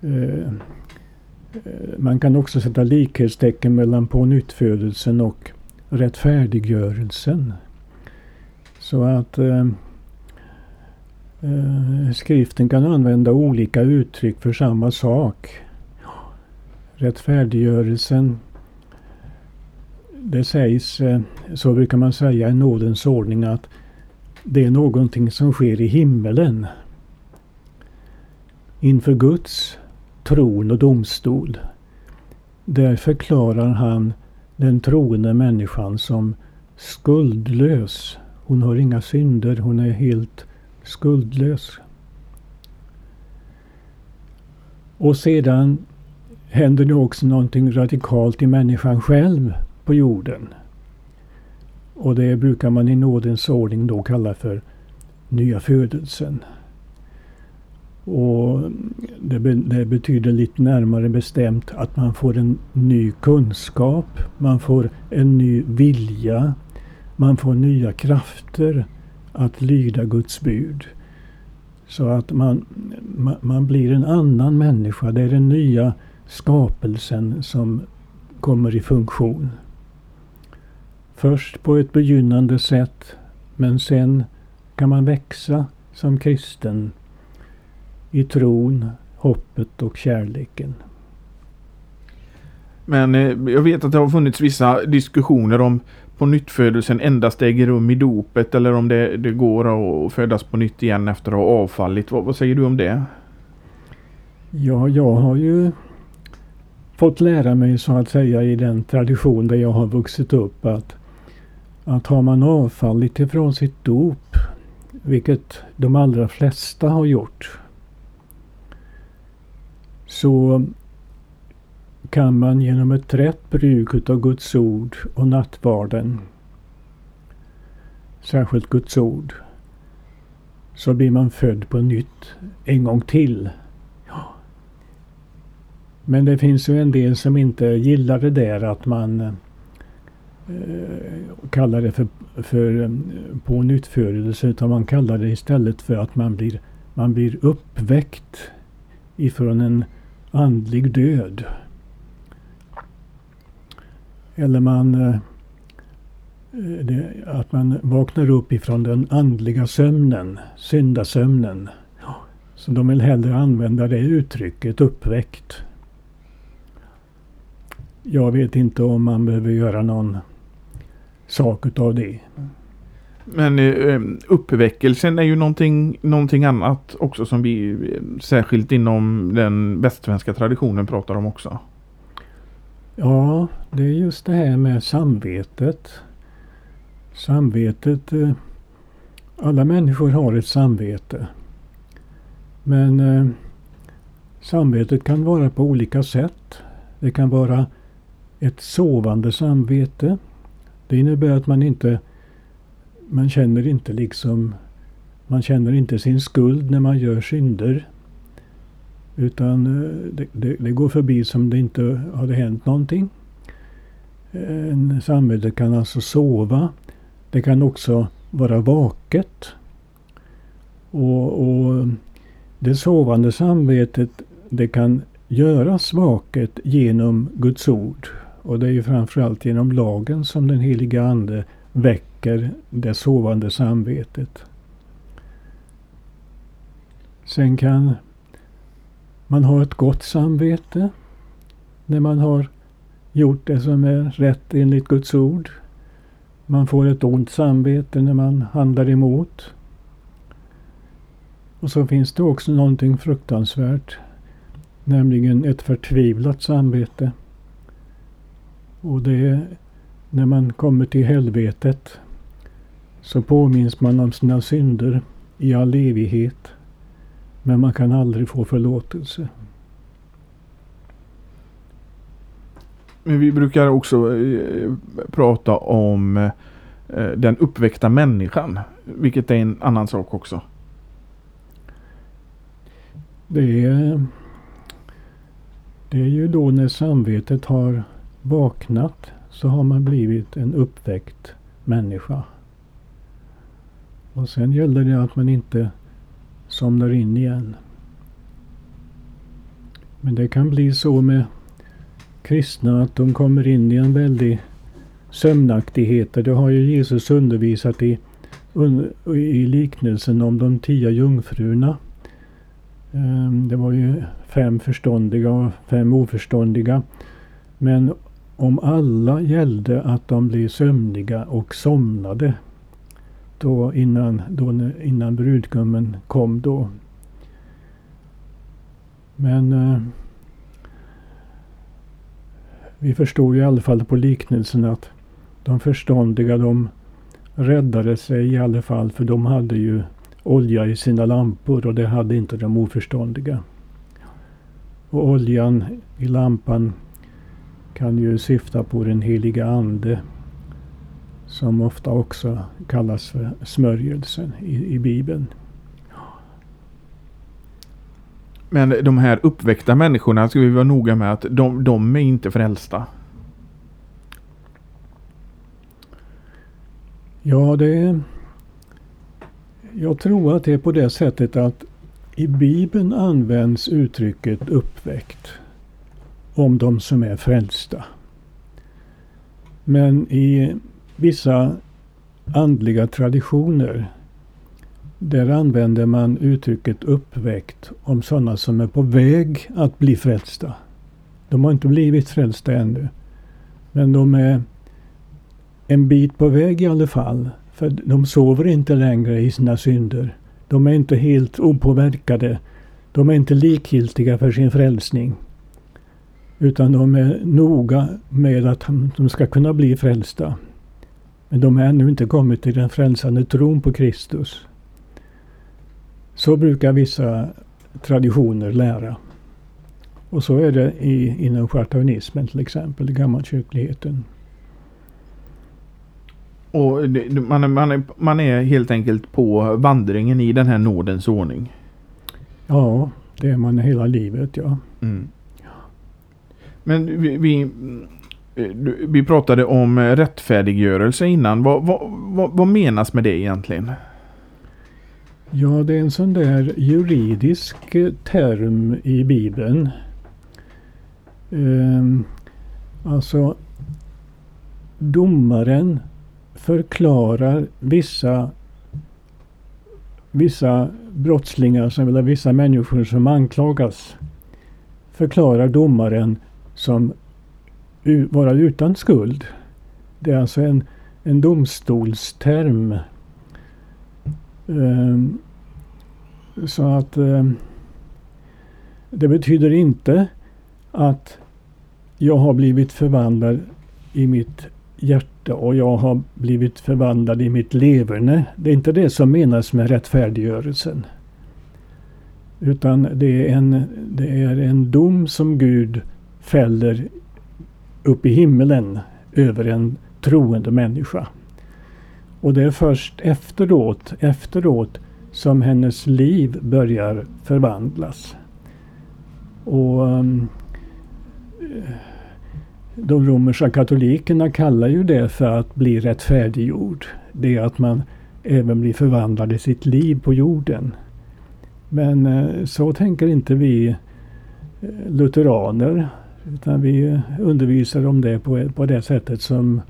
eh, eh, man kan också sätta likhetstecken mellan på nyttfödelsen och rättfärdiggörelsen. Så att eh, eh, skriften kan använda olika uttryck för samma sak. Rättfärdiggörelsen det sägs, eh, så brukar man säga i nådens ordning, att det är någonting som sker i himmelen. Inför Guds tron och domstol. Där förklarar han den troende människan som skuldlös. Hon har inga synder, hon är helt skuldlös. Och sedan händer det också någonting radikalt i människan själv på jorden. Och det brukar man i nådens ordning då kalla för nya födelsen. Och det, be, det, betyder lite närmare bestämt att man får en ny kunskap, man får en ny vilja, man får nya krafter att lyda Guds bud. Så att man, man, man blir en annan människa. Det är den nya skapelsen som kommer i funktion. Först på ett begynnande sätt, men sen kan man växa som kristen i tron, hoppet och kärleken. Men eh, jag vet att det har funnits vissa diskussioner om på nyttfödelsen endast äger rum i dopet eller om det, det går att födas på nytt igen efter att ha avfallit. Vad, vad säger du om det? Ja, jag har ju fått lära mig så att säga i den tradition där jag har vuxit upp att, att har man avfallit ifrån sitt dop, vilket de allra flesta har gjort, så kan man genom ett rätt bruk utav Guds ord och nattvarden, särskilt Guds ord, så blir man född på nytt en gång till. Men det finns ju en del som inte gillar det där att man eh, kallar det för, för eh, pånyttfödelse utan man kallar det istället för att man blir, man blir uppväckt ifrån en andlig död. Eller man eh, det, att man vaknar upp ifrån den andliga sömnen, syndasömnen. Så de vill hellre använda det uttrycket, uppväckt. Jag vet inte om man behöver göra någon sak utav det. Men eh, uppväckelsen är ju någonting, någonting annat också som vi eh, särskilt inom den västsvenska traditionen pratar om också. Ja, det är just det här med samvetet. Samvetet. Eh, alla människor har ett samvete. Men eh, samvetet kan vara på olika sätt. Det kan vara ett sovande samvete. Det innebär att man inte man känner inte liksom man känner inte sin skuld när man gör synder. Utan eh, det, det, det går förbi som det inte hade hänt någonting. Eh, en samvete kan alltså sova. Det kan också vara vaket. Och, och det sovande samvetet det kan göras vaket genom Guds ord. Och det är ju framförallt genom lagen som den heliga Ande väcker det sovande samvetet. Sen kan man ha ett gott samvete när man har gjort det som är rätt enligt Guds ord. Man får ett ont samvete när man handlar emot. Och så finns det också någonting fruktansvärt, nämligen ett förtvivlat samvete. Och det är när man kommer till helvetet så påminns man om sina synder i all evighet. Men man kan aldrig få förlåtelse. Men vi brukar också eh, prata om eh, den uppväckta människan. Vilket är en annan sak också. Det är, det är ju då när samvetet har vaknat så har man blivit en uppväckt människa. Och sen gäller det att man inte somnar in igen. Men det kan bli så med kristna att de kommer in i en väldig sömnaktighet. Det har ju Jesus undervisat i, i liknelsen om de tio jungfrurna. Ehm, det var ju fem förståndiga och fem oförståndiga. Men om alla gällde att de blev sömniga och somnade då innan, då, innan brudgummen kom då. Men eh, vi förstår ju i alla fall på liknelsen att de förståndiga de räddade sig i alla fall för de hade ju olja i sina lampor och det hade inte de oförståndiga. Och oljan i lampan kan ju syfta på den heliga Ande som ofta också kallas för smörjelsen i, i Bibeln. Men de här uppväckta människorna ska vi vara noga med att de, de är inte frälsta. Ja, det är... Jag tror att det är på det sättet att i Bibeln används uttrycket uppväckt om de som är frälsta. Men i vissa andliga traditioner där använder man uttrycket uppväckt om sådana som är på väg att bli frälsta. De har inte blivit frälsta ännu. Men de är en bit på väg i alla fall. För de sover inte längre i sina synder. De är inte helt opåverkade. De är inte likgiltiga för sin frälsning. Utan de är noga med att de ska kunna bli frälsta. Men de har ännu inte kommit till den frälsande tron på Kristus. Så brukar vissa traditioner lära. Och så är det i, inom schartaunismen till exempel, gammalkyrkligheten. Och man, man, man är helt enkelt på vandringen i den här nådens ordning? Ja, det är man hela livet, ja. Mm. Men vi, vi, vi, pratade om rättfärdiggörelse innan. Vad, vad, vad, vad, menas med det egentligen? Ja, det är en sån där juridisk eh, term i Bibeln. Ehm, alltså, domaren förklarar vissa vissa brottslingar, eller vissa människor som anklagas, förklarar domaren som vara utan skuld. Det är alltså en, en domstolsterm. Um, så att um, det betyder inte att jag har blivit förvandlad i mitt hjärta och jag har blivit förvandlad i mitt leverne. Det är inte det som menas med rättfärdiggörelsen. Utan det är en, det är en dom som Gud fäller upp i himlen över en troende människa. Och det är först efteråt, efteråt som hennes liv börjar förvandlas. Och um, de romerska katolikerna kallar ju det för att bli rättfärdiggjord. Det är att man även blir förvandlad i sitt liv på jorden. Men eh, så tänker inte vi eh, lutheraner. Utan vi undervisar om det på, på det sättet som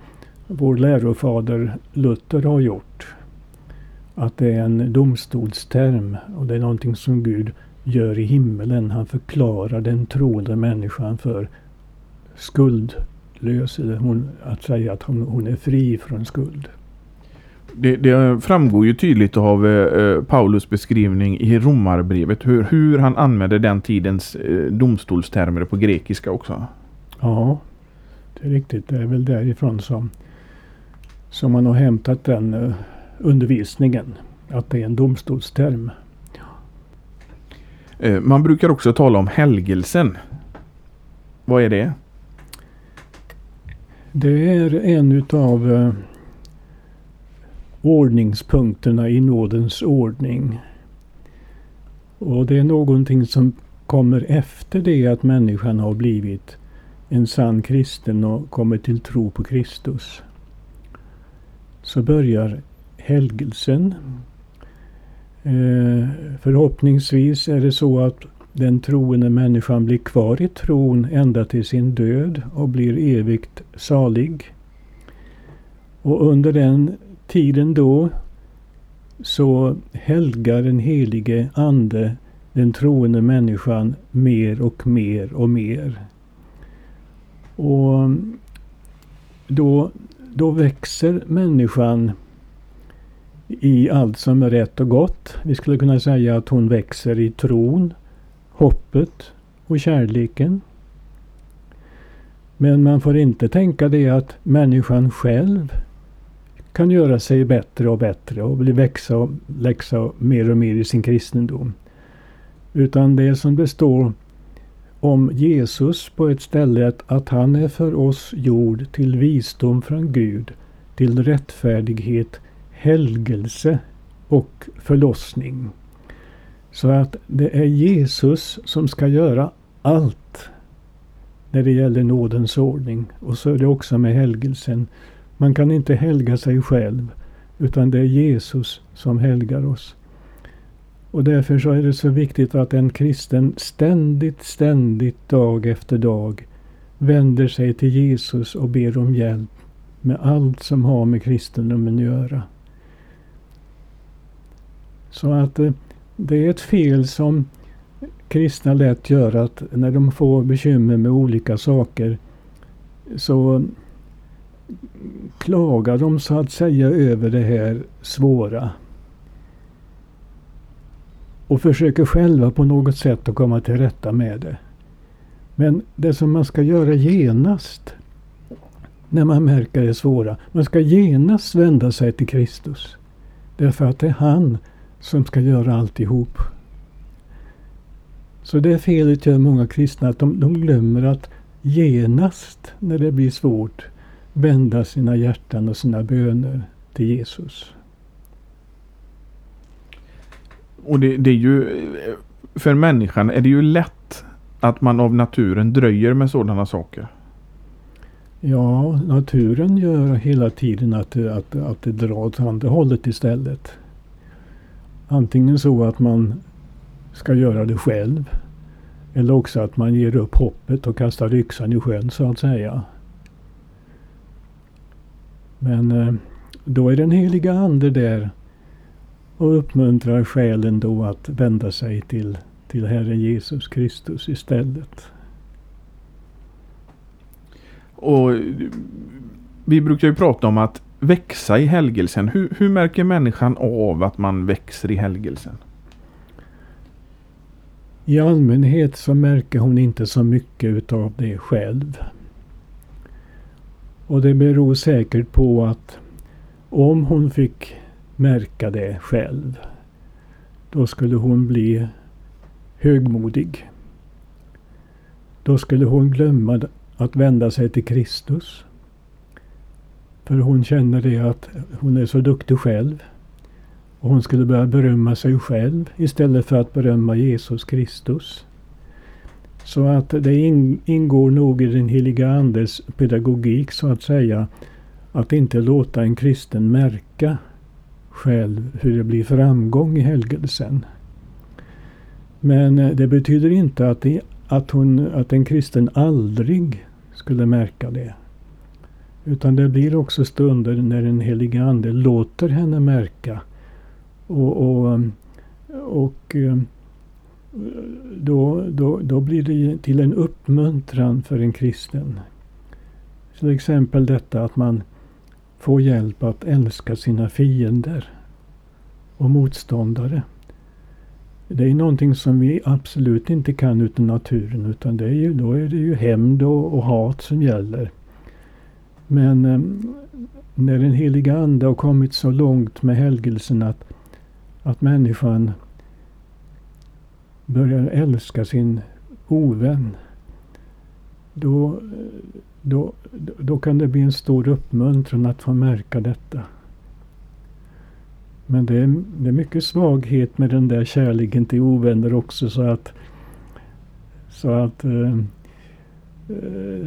vår lärofader Luther har gjort. Att det är en domstolsterm och det är någonting som Gud gör i himmelen. Han förklarar den troende människan för skuldlös. Eller hon, att säga att hon, hon är fri från skuld. Det, det, framgår ju tydligt av eh, Paulus beskrivning i Romarbrevet hur, hur han använde den tidens eh, domstolstermer på grekiska också. Ja, det är riktigt. Det är väl därifrån som, som man har hämtat den eh, undervisningen. Att det är en domstolsterm. Eh, man brukar också tala om helgelsen. Vad är det? Det är en utav eh, ordningspunkterna i nådens ordning. Och det är någonting som kommer efter det att människan har blivit en sann kristen och kommit till tro på Kristus. Så börjar helgelsen. Eh, förhoppningsvis är det så att den troende människan blir kvar i tron ända till sin död och blir evigt salig. Och under den tiden då så helgar den helige Ande den troende människan mer och mer och mer. Och då, då växer människan i allt som är rätt och gott. Vi skulle kunna säga att hon växer i tron, hoppet och kärleken. Men man får inte tänka det att människan själv kan göra sig bättre och bättre och bli växa och läxa mer och mer i sin kristendom. Utan det som det står om Jesus på ett ställe att han är för oss gjord till visdom från Gud, till rättfärdighet, helgelse och förlossning. Så att det är Jesus som ska göra allt när det gäller nådens ordning. Och så är det också med helgelsen. Man kan inte helga sig själv utan det är Jesus som helgar oss. Och därför så är det så viktigt att en kristen ständigt, ständigt, dag efter dag vänder sig till Jesus och ber om hjälp med allt som har med kristendomen att göra. Så att eh, det är ett fel som kristna lätt gör att när de får bekymmer med olika saker så klagar de så att säga över det här svåra. Och försöker själva på något sätt att komma till rätta med det. Men det som man ska göra genast när man märker det svåra. Man ska genast vända sig till Kristus. Därför att det är han som ska göra alltihop. Så det felet gör många kristna att de, de glömmer att genast när det blir svårt vända sina hjärtan och sina böner till Jesus. Och det, det, är ju för människan är det ju lätt att man av naturen dröjer med sådana saker. Ja, naturen gör hela tiden att, att, att det drar åt andra hållet istället. Antingen så att man ska göra det själv. Eller också att man ger upp hoppet och kastar yxan i sjön så att säga. Men eh, då är den heliga ande där och uppmuntrar själen då att vända sig till, till Herren Jesus Kristus istället. Och vi brukar ju prata om att växa i helgelsen. Hur, hur märker människan av att man växer i helgelsen? I allmänhet så märker hon inte så mycket utav det själv. Och det beror säkert på att om hon fick märka det själv, då skulle hon bli högmodig. Då skulle hon glömma att vända sig till Kristus. För hon känner det att hon är så duktig själv. Och hon skulle börja berömma sig själv istället för att berömma Jesus Kristus. Så att det ingår nog i den heliga Andes pedagogik så att säga att inte låta en kristen märka själv hur det blir framgång i helgelsen. Men eh, det betyder inte att, det, att, hon, att en kristen aldrig skulle märka det. Utan det blir också stunder när den helige Ande låter henne märka. Och, och, och eh, då, då, då blir det till en uppmuntran för en kristen. Till exempel detta att man får hjälp att älska sina fiender och motståndare. Det är någonting som vi absolut inte kan utan naturen utan det är ju, då är det ju hämnd och, och, hat som gäller. Men eh, när den heliga Ande har kommit så långt med helgelsen att, att människan börjar älska sin ovän. Då, då, då kan det bli en stor uppmuntran att få märka detta. Men det är, det är mycket svaghet med den där kärleken till ovänner också så att så att eh, eh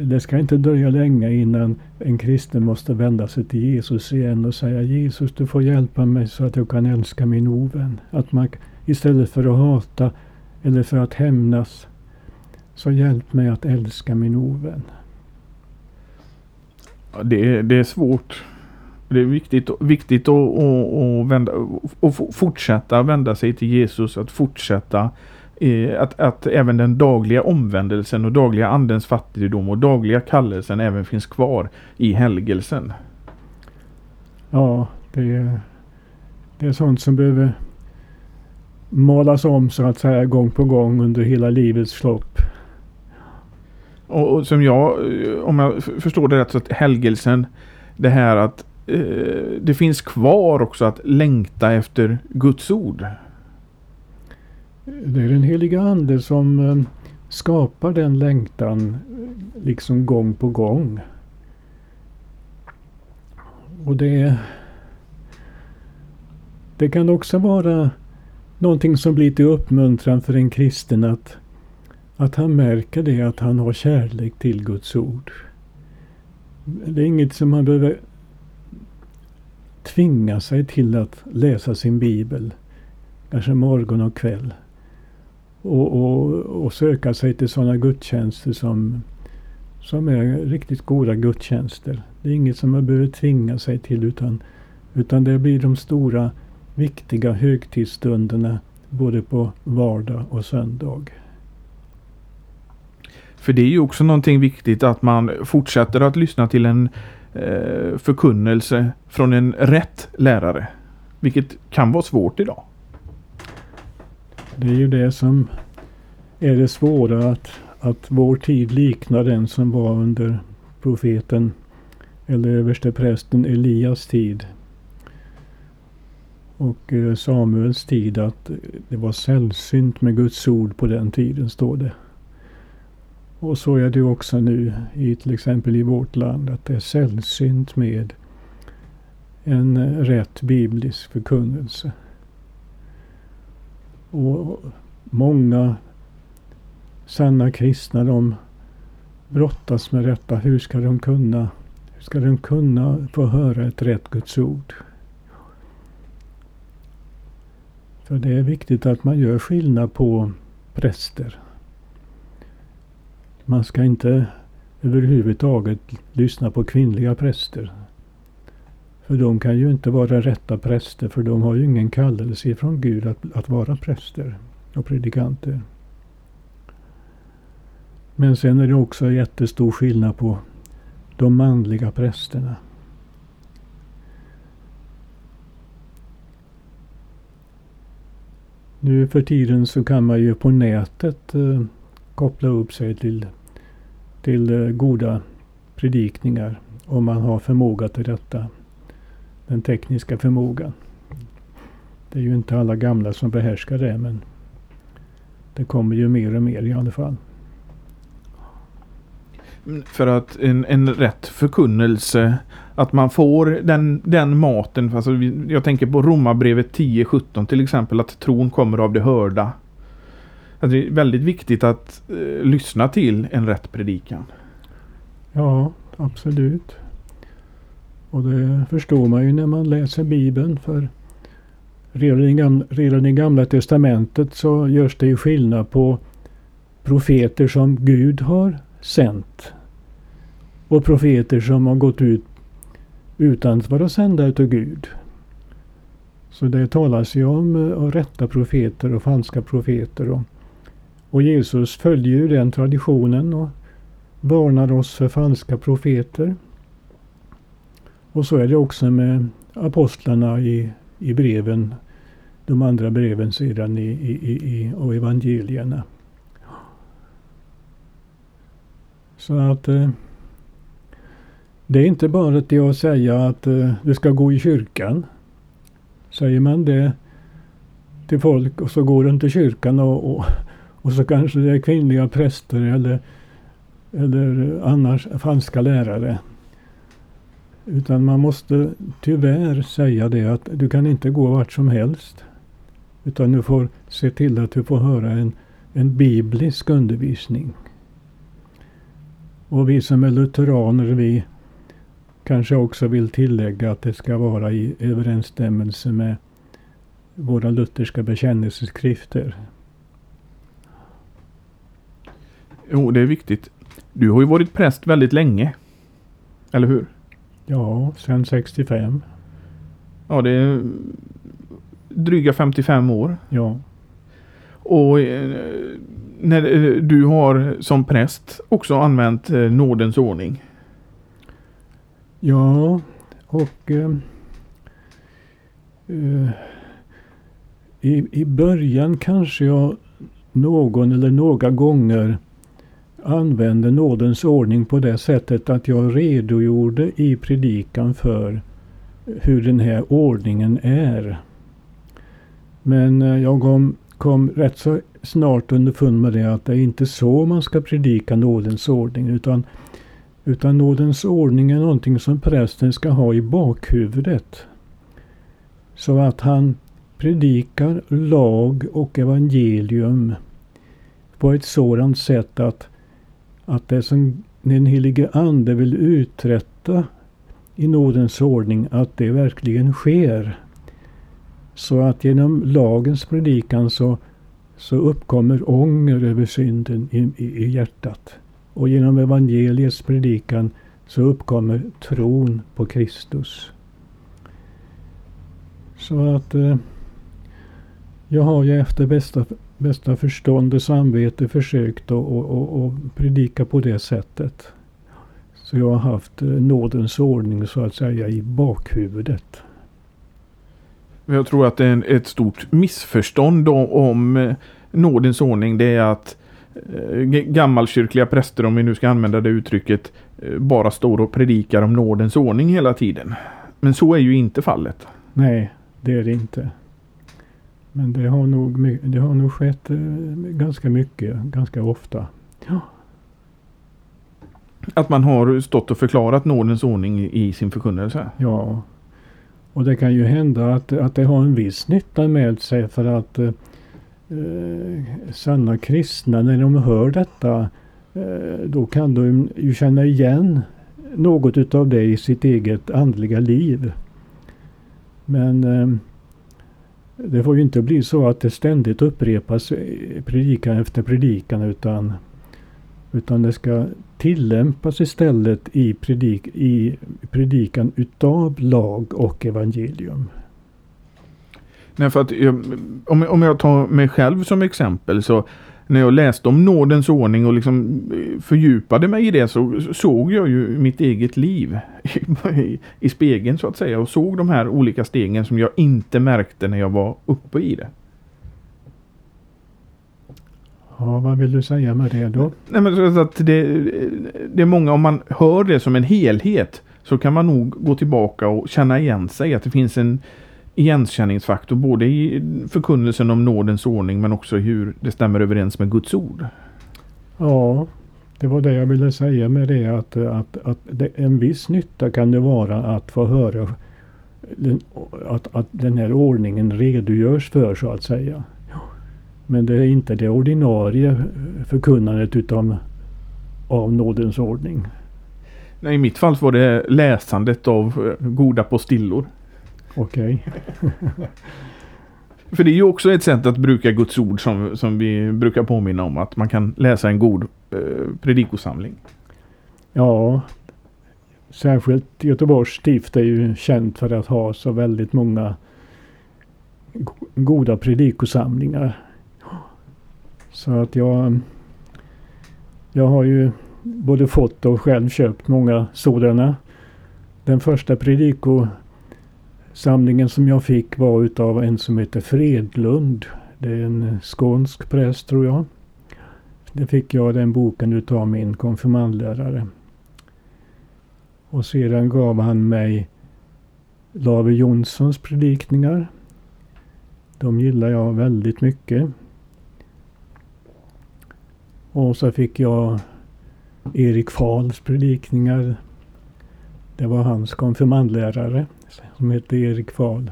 det ska inte dröja länge innan en kristen måste vända sig till Jesus igen och säga Jesus du får hjälpa mig så att jag kan älska min ovän. Att man istället för att hata eller för att hämnas så hjälp mig att älska min ovän. Ja, det, det är svårt. Det är viktigt, viktigt att, att, att, vända, att fortsätta vända sig till Jesus, att fortsätta att, att även den dagliga omvändelsen och dagliga andens fattigdom och dagliga kallelsen även finns kvar i helgelsen. Ja, det är, det är sånt som behöver malas om så att säga gång på gång under hela livets lopp. Och, och som jag, om jag förstår det rätt, så att helgelsen, det här att eh, det finns kvar också att längta efter Guds ord. Det är den heliga Ande som eh, skapar den längtan liksom gång på gång. Och det, det kan också vara någonting som blir till uppmuntran för en kristen att, att han märker det att han har kärlek till Guds ord. Det är inget som man behöver tvinga sig till att läsa sin bibel. Kanske morgon och kväll. Och, och, och söka sig till sådana gudstjänster som, som är riktigt goda gudstjänster. Det är inget som man behöver tvinga sig till utan, utan det blir de stora viktiga högtidsstunderna både på vardag och söndag. För det är ju också någonting viktigt att man fortsätter att lyssna till en eh, förkunnelse från en rätt lärare. Vilket kan vara svårt idag. Det är ju det som är det svåra att, att vår tid liknar den som var under profeten eller överste prästen Elias tid. Och eh, Samuels tid att eh, det var sällsynt med Guds ord på den tiden står det. Och så är det också nu i till exempel i vårt land att det är sällsynt med en eh, rätt biblisk förkunnelse. Och många sanna kristna de brottas med detta. Hur ska de kunna, hur ska de kunna få höra ett rätt Guds ord? För det är viktigt att man gör skillnad på präster. Man ska inte överhuvudtaget lyssna på kvinnliga präster. För de kan ju inte vara rätta präster för de har ju ingen kallelse från Gud att, att vara präster och predikanter. Men sen är det också jättestor skillnad på de manliga prästerna. Nu för tiden så kan man ju på nätet eh, koppla upp sig till, till eh, goda predikningar om man har förmåga till detta. Den tekniska förmågan. Det är ju inte alla gamla som behärskar det men det kommer ju mer och mer i alla fall. För att en, en rätt förkunnelse, att man får den, den maten. Alltså, jag tänker på Romarbrevet 10.17 till exempel, att tron kommer av det hörda. Att det är väldigt viktigt att eh, lyssna till en rätt predikan. Ja, absolut. Och det förstår man ju när man läser Bibeln. För redan i, gamla, redan i Gamla Testamentet så görs det ju skillnad på profeter som Gud har sänt och profeter som har gått ut utan att vara sända utav Gud. Så det talas ju om eh, rätta profeter och falska profeter. Och, och Jesus följer ju den traditionen och varnar oss för falska profeter. Och så är det också med apostlarna i, i breven, de andra breven sedan i, i, i, och evangelierna. Så att eh, det är inte bara till att säga att eh, du ska gå i kyrkan. Säger man det till folk och så går de till kyrkan och, och, och så kanske det är kvinnliga präster eller, eller annars falska lärare. Utan man måste tyvärr säga det att du kan inte gå vart som helst. Utan du får se till att du får höra en, en biblisk undervisning. Och vi som är lutheraner vi kanske också vill tillägga att det ska vara i överensstämmelse med våra lutherska bekännelseskrifter. Jo, det är viktigt. Du har ju varit präst väldigt länge. Eller hur? Ja, sedan 65. Ja, det är dryga 55 år. Ja. Och eh, när eh, du har som präst också använt eh, nådens ordning. Ja, och eh, eh, i, i början kanske jag någon eller några gånger använde nådens ordning på det sättet att jag redogjorde i predikan för hur den här ordningen är. Men eh, jag kom, kom rätt så snart underfund med det att det är inte så man ska predika nådens ordning utan utan nådens ordning är någonting som prästen ska ha i bakhuvudet. Så att han predikar lag och evangelium på ett sådant sätt att, att det som den helige Ande vill uträtta i nådens ordning, att det verkligen sker. Så att genom lagens predikan så, så uppkommer ånger över synden i, i, i hjärtat. Och genom evangeliets predikan så uppkommer tron på Kristus. Så att eh, jag har ju efter bästa, bästa förstånd och samvete försökt att och, och, och predika på det sättet. Så jag har haft eh, nådens ordning så att säga i bakhuvudet. Jag tror att det är ett stort missförstånd om, eh, nådens ordning. Det är att eh, gammalkyrkliga präster, om vi nu ska använda det uttrycket, eh, bara står och predikar om nådens ordning hela tiden. Men så är ju inte fallet. Nej, det är det inte. Men det har nog, det har nog skett eh, ganska mycket, ganska ofta. Ja. Att man har stått och förklarat nådens ordning i sin förkunnelse? Ja. Och det kan ju hända att, att det har en viss nytta med sig för att eh, sanna kristna, när de hör detta, eh, då kan de ju känna igen något utav det i sitt eget andliga liv. Men eh, det får ju inte bli så att det ständigt upprepas predikan efter predikan utan, utan det ska tillämpas istället i, predik, i predikan utav lag och evangelium. Nej, för att om, om jag tar mig själv som exempel så när jag läste om nådens ordning och liksom eh, fördjupade mig i det så såg jag ju mitt eget liv *laughs* i, i spegeln så att säga och såg de här olika stegen som jag inte märkte när jag var uppe i det. Ja, vad vill du säga med det då? Nej, men så att det, det är många, om man hör det som en helhet så kan man nog gå tillbaka och känna igen sig. Att det finns en igenkänningsfaktor både i förkunnelsen om nådens ordning men också hur det stämmer överens med Guds ord. Ja, det var det jag ville säga med det att, att, att det, en viss nytta kan det vara att få höra den, att, att den här ordningen redogörs för så att säga. Men det är inte det ordinarie förkunnandet utan av nådens ordning. Nej, I mitt fall var det läsandet av eh, goda postillor. Okej. Okay. *laughs* För det är ju också ett sätt att bruka Guds ord som, som vi brukar påminna om. Att man kan läsa en god eh, predikosamling. Ja, särskilt Göteborgs stift är ju känt för att ha så väldigt många goda predikosamlingar. Så att jag, jag har ju både fått och själv köpt många sådana. Den första Samlingen som jag fick var utav en som heter Fredlund. Det är en skånsk präst tror jag. Det fick jag den boken utav min konfirmandlärare. Och sedan gav han mig Lave Jonssons predikningar. De gillar jag väldigt mycket. Och så fick jag Erik Fahls predikningar. Det var hans konfirmandlärare som hette Erik Fahl.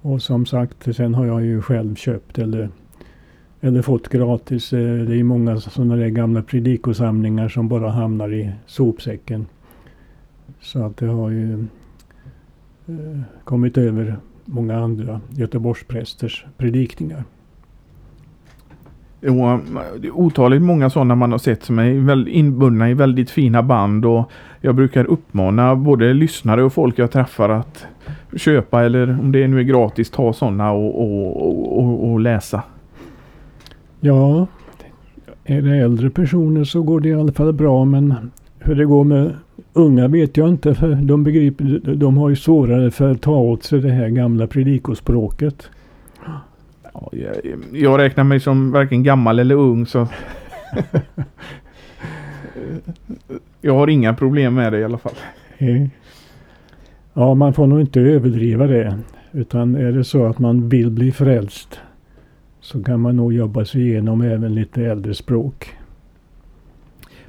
Och som sagt, sen har jag ju själv köpt eller, eller fått gratis. Eh, det är många sådana där gamla predikosamlingar som bara hamnar i sopsäcken. Så att det har ju eh, kommit över många andra Göteborgsprästers predikningar. Och eh, otaligt många sådana man har sett som är inbundna i väldigt fina band och jag brukar uppmana både lyssnare och folk jag träffar att köpa eller om det nu är gratis ta sådana och, och, och, och läsa. Ja, är det äldre personer så går det i alla fall bra men hur det går med unga vet jag inte för de begriper, de har ju svårare för att ta åt sig det här gamla predikospråket. Ja, jag, jag räknar mig som varken gammal eller ung så *laughs* jag har inga problem med det i alla fall. Ja, man får nog inte överdriva det. Utan är det så att man vill bli frälst så kan man nog jobba sig igenom även lite äldre språk.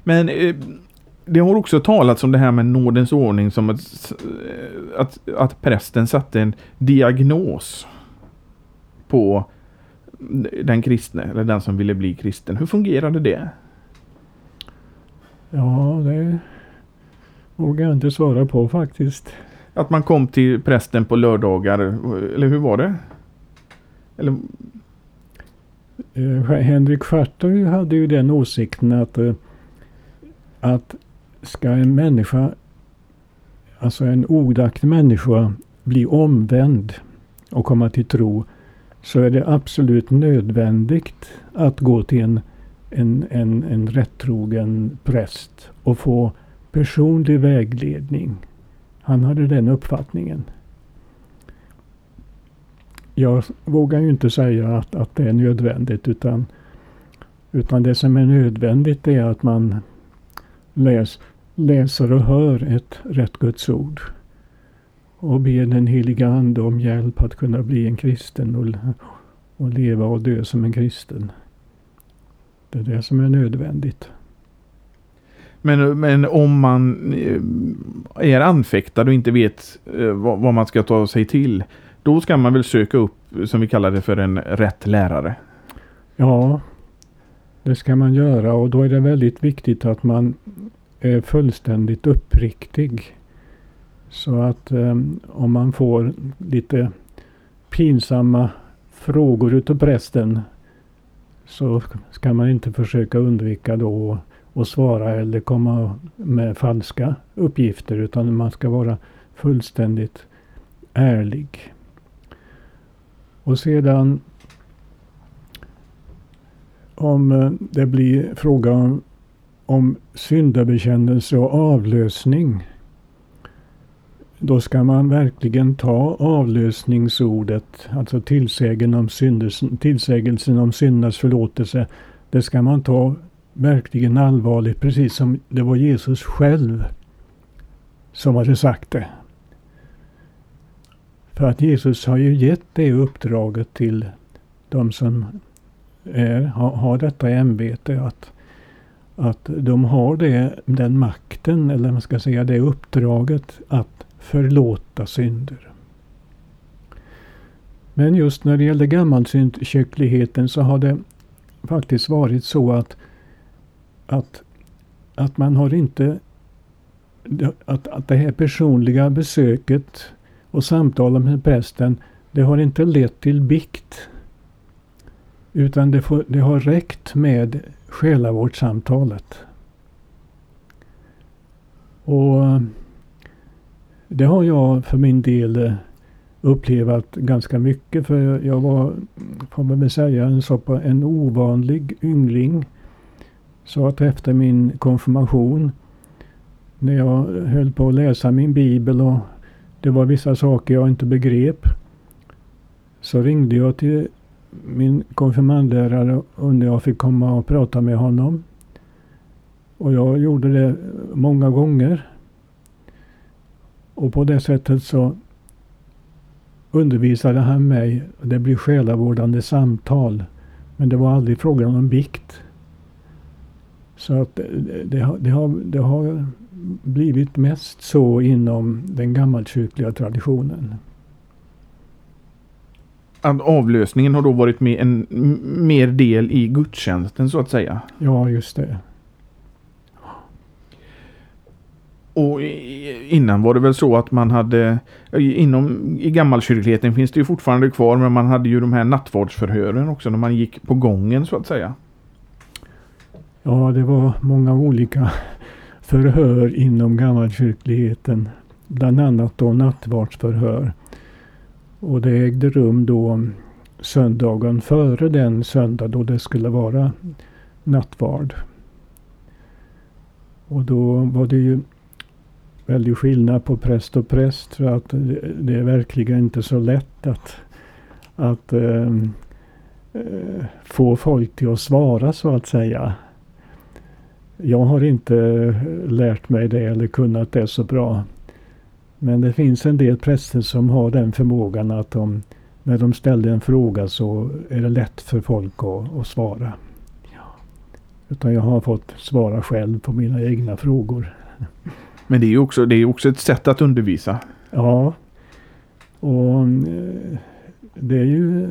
Men eh, det har också talats om det här med nådens ordning som att, att, att prästen satte en diagnos på den kristne eller den som ville bli kristen. Hur fungerade det? Ja, det vågar jag inte svara på faktiskt. Att man kom till prästen på lördagar, eller hur var det? Eller... Uh, Henrik Schartau hade ju den åsikten att, uh, att ska en människa, alltså en odaktig människa, bli omvänd och komma till tro så är det absolut nödvändigt att gå till en, en, en, en rättrogen präst och få personlig vägledning. Han hade den uppfattningen. Jag vågar ju inte säga att, att det är nödvändigt utan Utan det som är nödvändigt är att man läs, läser och hör ett rätt Guds ord. Och ber den heliga Ande om hjälp att kunna bli en kristen och, och leva och dö som en kristen. Det är det som är nödvändigt. Men, men om man eh, är anfäktad och inte vet eh, vad, vad man ska ta sig till. Då ska man väl söka upp, som vi kallar det för en rätt lärare? Ja, det ska man göra och då är det väldigt viktigt att man är fullständigt uppriktig. Så att um, om man får lite pinsamma frågor utav prästen så ska man inte försöka undvika då att svara eller komma med falska uppgifter utan man ska vara fullständigt ärlig. Och sedan om eh, det blir fråga om, om syndabekännelse och avlösning. Då ska man verkligen ta avlösningsordet, alltså tillsägelsen om, syndes, tillsägelsen om syndernas förlåtelse. Det ska man ta verkligen allvarligt, precis som det var Jesus själv som hade sagt det. För att Jesus har ju gett det uppdraget till de som är, har, har detta ämbete. Att, att de har det, den makten, eller man ska säga det uppdraget att förlåta synder. Men just när det gällde gammalsyndkyrkligheten så har det faktiskt varit så att, att, att man har inte att, att det här personliga besöket och samtalen med prästen, det har inte lett till bikt. Utan det, får, det har räckt med själavårdssamtalet. Och det har jag för min del eh, upplevt ganska mycket. För jag var, får man väl säga, en, så en ovanlig yngling. Så att efter min konfirmation, när jag höll på att läsa min bibel och det var vissa saker jag inte begrep. Så ringde jag till min konfirmandlärare undrade jag fick komma och prata med honom. Och jag gjorde det många gånger. Och på det sättet så undervisade han mig. Det blev själavårdande samtal. Men det var aldrig frågan om bikt. Så att det, det, har, det, har, blivit mest så inom den gammalkyrkliga traditionen att avlösningen har då varit med en mer del i gudstjänsten så att säga. Ja, just det. Och innan var det väl så att man hade inom i gammalkyrkligheten finns det ju fortfarande kvar men man hade ju de här nattvardsförhören också när man gick på gången så att säga. Ja, det var många olika förhör inom gammalkyrkligheten. Bland annat då nattvardsförhör. Och det ägde rum då söndagen före den söndag då det skulle vara nattvard. Och då var det ju väldig skillnad på präst och präst. För att det är verkligen inte så lätt att, att äh, få folk till att svara så att säga. Jag har inte lärt mig det eller kunnat det så bra. Men det finns en del präster som har den förmågan att de, när de ställer en fråga så är det lätt för folk att, att svara. Utan jag har fått svara själv på mina egna frågor. Men det är ju också, det är också ett sätt att undervisa. Ja. Och eh, det är ju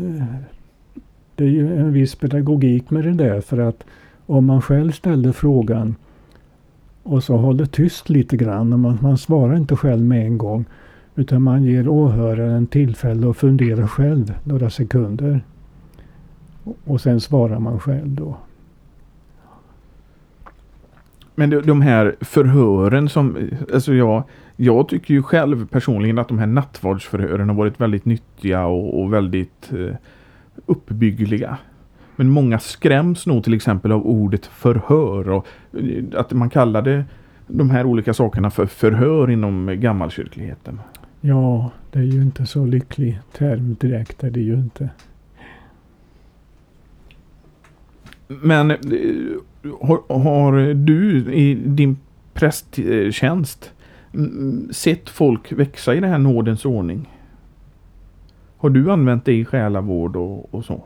det är ju en viss pedagogik med det där för att om man själv ställer frågan och så håller tyst lite grann. Och man, man svarar inte själv med en gång. Utan man ger åhöraren tillfälle att fundera själv några sekunder. Och sen svarar man själv då. Men de här förhören som, alltså jag, jag tycker ju själv personligen att de här nattvardsförhören har varit väldigt nyttiga och, och väldigt eh, uppbyggliga. Men många skräms nog till exempel av ordet förhör och eh, att man kallade de här olika sakerna för förhör inom gammalkyrkligheten. Ja, det är ju inte så lycklig term direkt är det ju inte. Men eh, har, har du i din prästtjänst mm, sett folk växa i den här nådens ordning? Har du använt det i själavård och, och så?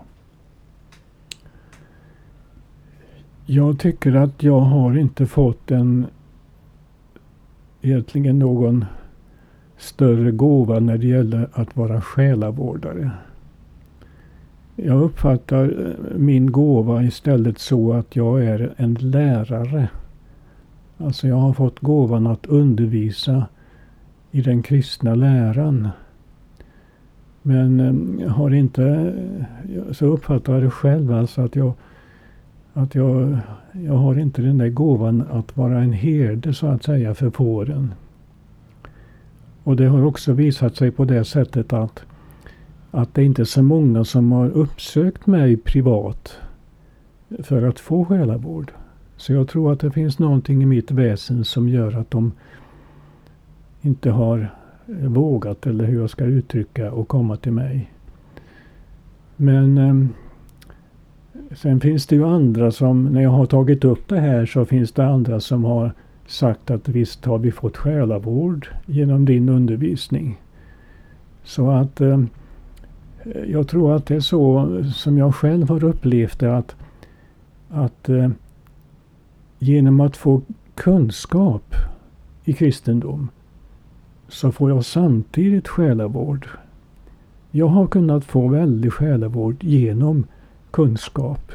Jag tycker att jag har inte fått en egentligen någon större gåva när det gäller att vara själavårdare. Jag uppfattar eh, min gåva istället så att jag är en lärare. Alltså jag har fått gåvan att undervisa i den kristna läran. Men jag har inte, eh, så uppfattar jag det själv alltså att jag, att jag, jag har inte den där gåvan att vara en herde så att säga för fåren. Och det har också visat sig på det sättet att, att det inte är så många som har uppsökt mig privat för att få själavård. Så jag tror att det finns någonting i mitt väsen som gör att de inte har vågat, eller hur jag ska uttrycka, och komma till mig. Men ehm, sen finns det ju andra som, när jag har tagit upp det här så finns det andra som har sagt att visst har vi fått själavård genom din undervisning. Så att eh, jag tror att det är så som jag själv har upplevt det att, att eh, genom att få kunskap i kristendom så får jag samtidigt själavård. Jag har kunnat få väldig själavård genom kunskap.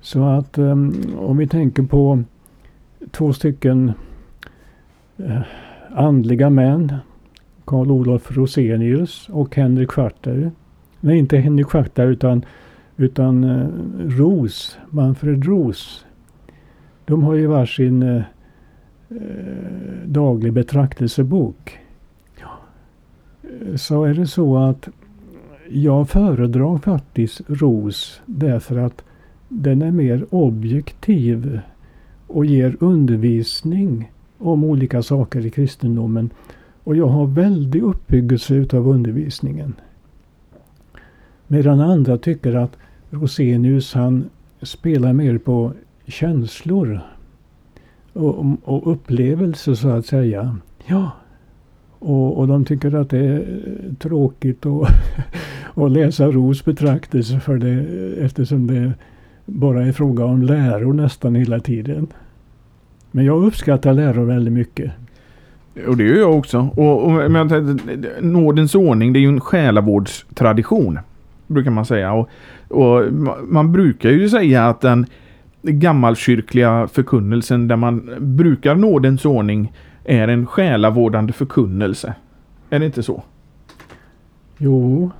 Så att eh, om vi tänker på två stycken eh, andliga män. Karl Olof Rosenius och Henrik Schwarter. Nej, inte Henrik Schwarter utan, utan uh, Ros, Manfred Ros. De har ju varsin uh, daglig betraktelsebok. Så är det så att jag föredrar faktiskt Ros därför att den är mer objektiv och ger undervisning om olika saker i kristendomen. Och jag har väldig uppbyggelse utav undervisningen. Medan andra tycker att Rosenius han spelar mer på känslor och, och upplevelser så att säga. Ja. Och, och de tycker att det är tråkigt att, *laughs* att läsa Ros betraktelse för det eftersom det bara är fråga om läror nästan hela tiden. Men jag uppskattar läror väldigt mycket. Och det gör jag också. Och, och men, nådens ordning, det är ju en själavårdstradition. Brukar man säga. Och, och man brukar ju säga att den gammalkyrkliga förkunnelsen där man brukar nådens ordning är en själavårdande förkunnelse. Är det inte så? Jo,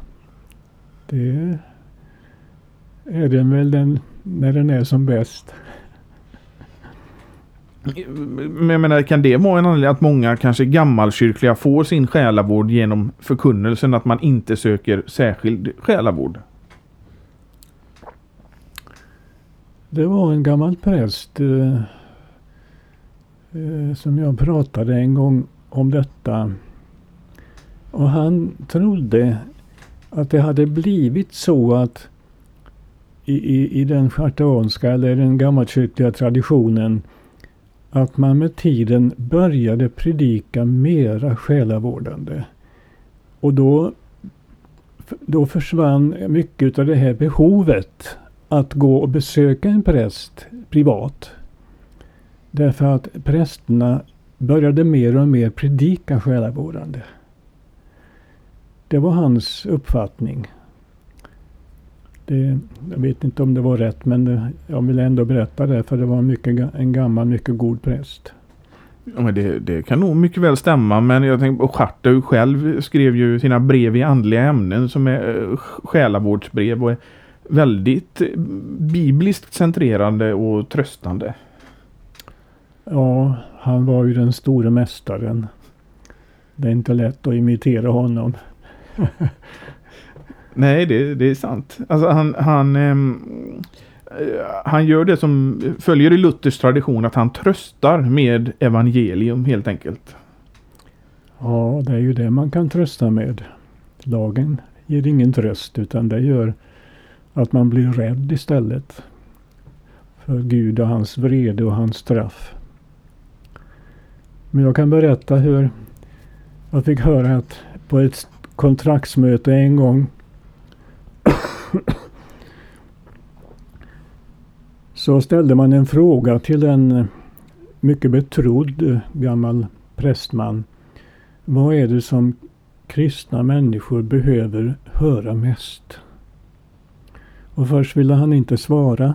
det är den väl den, när den är som bäst. Men jag menar, kan det vara en anledning att många kanske gammalkyrkliga får sin själavård genom förkunnelsen att man inte söker särskild själavård? Det var en gammal präst eh, eh, som jag pratade en gång om detta. Och han trodde att det hade blivit så att i, i, i den schartauanska eller den gammalkyrkliga traditionen att man med tiden började predika mera själavårdande. Och då, då försvann mycket av det här behovet att gå och besöka en präst privat. Därför att prästerna började mer och mer predika själavårdande. Det var hans uppfattning. Det, jag vet inte om det var rätt men det, jag vill ändå berätta det för det var mycket, en gammal mycket god präst. Ja, men det, det, kan nog mycket väl stämma men jag tänker på Schartau själv skrev ju sina brev i andliga ämnen som är eh, själavårdsbrev och är väldigt eh, bibliskt centrerande och tröstande. Ja, han var ju den store mästaren. Det är inte lätt att imitera honom. *laughs* Nej, det, det, är sant. Alltså han, han, ehm, eh, han gör det som följer i Luthers tradition att han tröstar med evangelium helt enkelt. Ja, det är ju det man kan trösta med. Lagen ger ingen tröst utan det gör att man blir rädd istället. för Gud och hans vrede och hans straff. Men jag kan berätta hur jag fick höra att på ett kontraktsmöte en gång så ställde man en fråga till en mycket betrodd gammal prästman. Vad är det som kristna människor behöver höra mest? Och först ville han inte svara.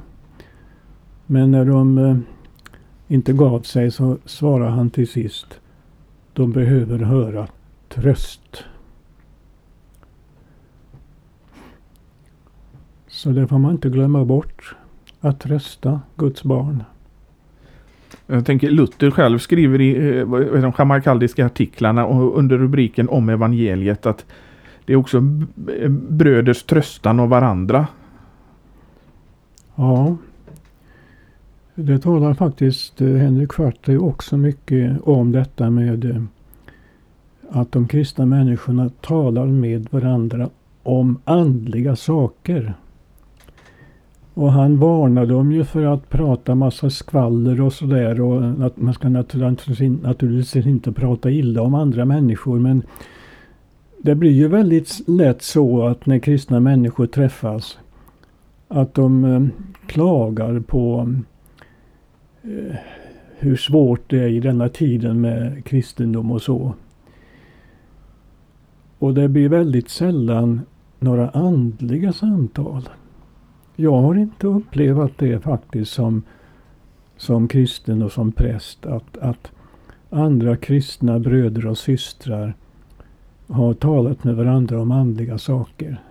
Men när de eh, inte gav sig så svarade han till sist. De behöver höra tröst. Så det får man inte glömma bort. Att trösta Guds barn. Jag tänker Luther själv skriver i eh, de schamarkaldiska artiklarna och under rubriken om evangeliet att det är också bröders tröstan av varandra. Ja. Det talar faktiskt eh, Henrik Schwartey också mycket om detta med eh, att de kristna människorna talar med varandra om andliga saker. Och han varnar dem ju för att prata massa skvaller och sådär. Och att man ska naturligtvis inte prata illa om andra människor. Men det blir ju väldigt lätt så att när kristna människor träffas att de eh, klagar på eh, hur svårt det är i denna tiden med kristendom och så. Och det blir väldigt sällan några andliga samtal. Jag har inte upplevt det faktiskt som, som kristen och som präst att, att andra kristna bröder och systrar har talat med varandra om andliga saker.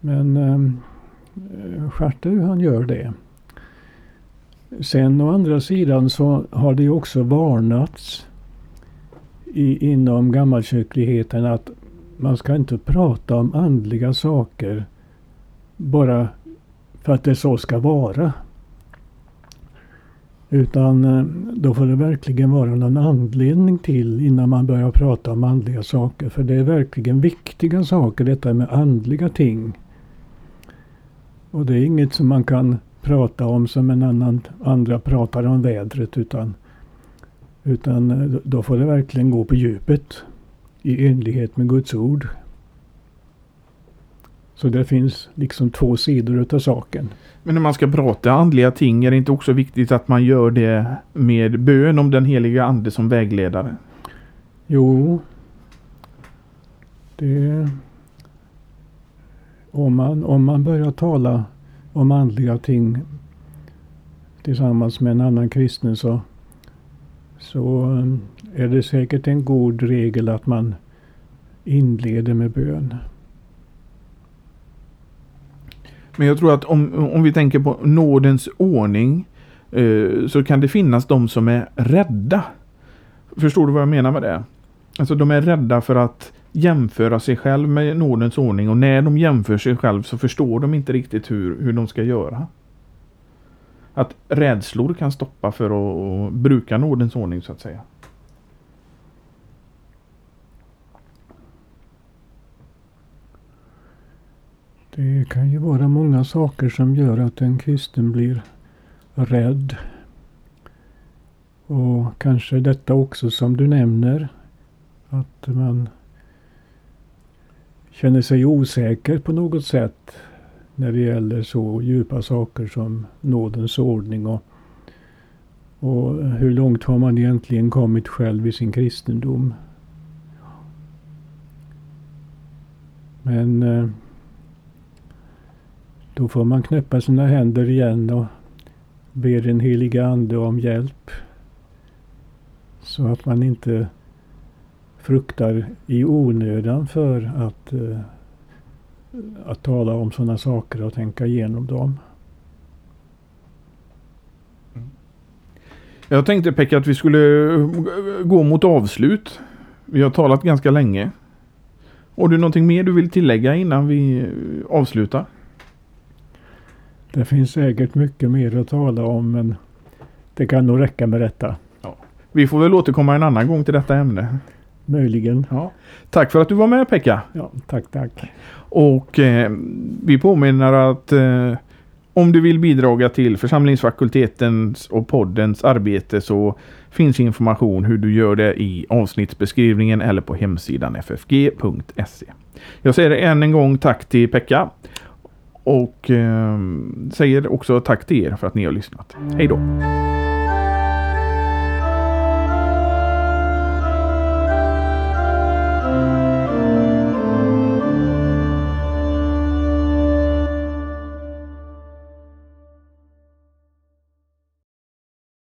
Men ehm, eh, Schartau han gör det. Sen å andra sidan så har det ju också varnats i, inom gammalkyrkligheten att man ska inte prata om andliga saker bara för att det så ska vara. Utan eh, då får det verkligen vara någon anledning till innan man börjar prata om andliga saker. För det är verkligen viktiga saker detta med andliga ting. Och det är inget som man kan prata om som en annan, andra pratar om vädret utan, utan eh, då får det verkligen gå på djupet i enlighet med Guds ord. Så det finns liksom två sidor utav saken. Men när man ska prata andliga ting är det inte också viktigt att man gör det med bön om den heliga ande som vägledare? Jo. Det... Om man, om man börjar tala om andliga ting tillsammans med en annan kristen så, så eh, är det säkert en god regel att man inleder med bön. Men jag tror att om, om vi tänker på nådens ordning eh, så kan det finnas de som är rädda. Förstår du vad jag menar med det? Alltså de är rädda för att jämföra sig själv med nådens ordning och när de jämför sig själv så förstår de inte riktigt hur, hur de ska göra. Att rädslor kan stoppa för att, att bruka nådens ordning så att säga. Det kan ju vara många saker som gör att en kristen blir rädd. Och kanske detta också som du nämner. Att man känner sig osäker på något sätt när det gäller så djupa saker som nådens ordning och, och hur långt har man egentligen kommit själv i sin kristendom. Men eh, då får man knäppa sina händer igen och be den heliga Ande om hjälp. Så att man inte fruktar i onödan för att, eh, att tala om sådana saker och tänka igenom dem. Mm. Jag tänkte Pekka att vi skulle eh, gå mot avslut. Vi har talat ganska länge. Har du någonting mer du vill tillägga innan vi eh, avslutar? Det finns säkert mycket mer att tala om men det kan nog räcka med detta. Ja. Vi får väl återkomma en annan gång till detta ämne. Möjligen. Ja. Tack för att du var med Pekka. Ja, tack, tack. Och eh, vi påminner att eh, om du vill bidra till församlingsfakultetens och poddens arbete så finns information hur du gör det i avsnittsbeskrivningen eller på hemsidan ffg.se. Jag säger än en gång tack till Pekka och eh, säger också tack till er för att ni har lyssnat. Hej då!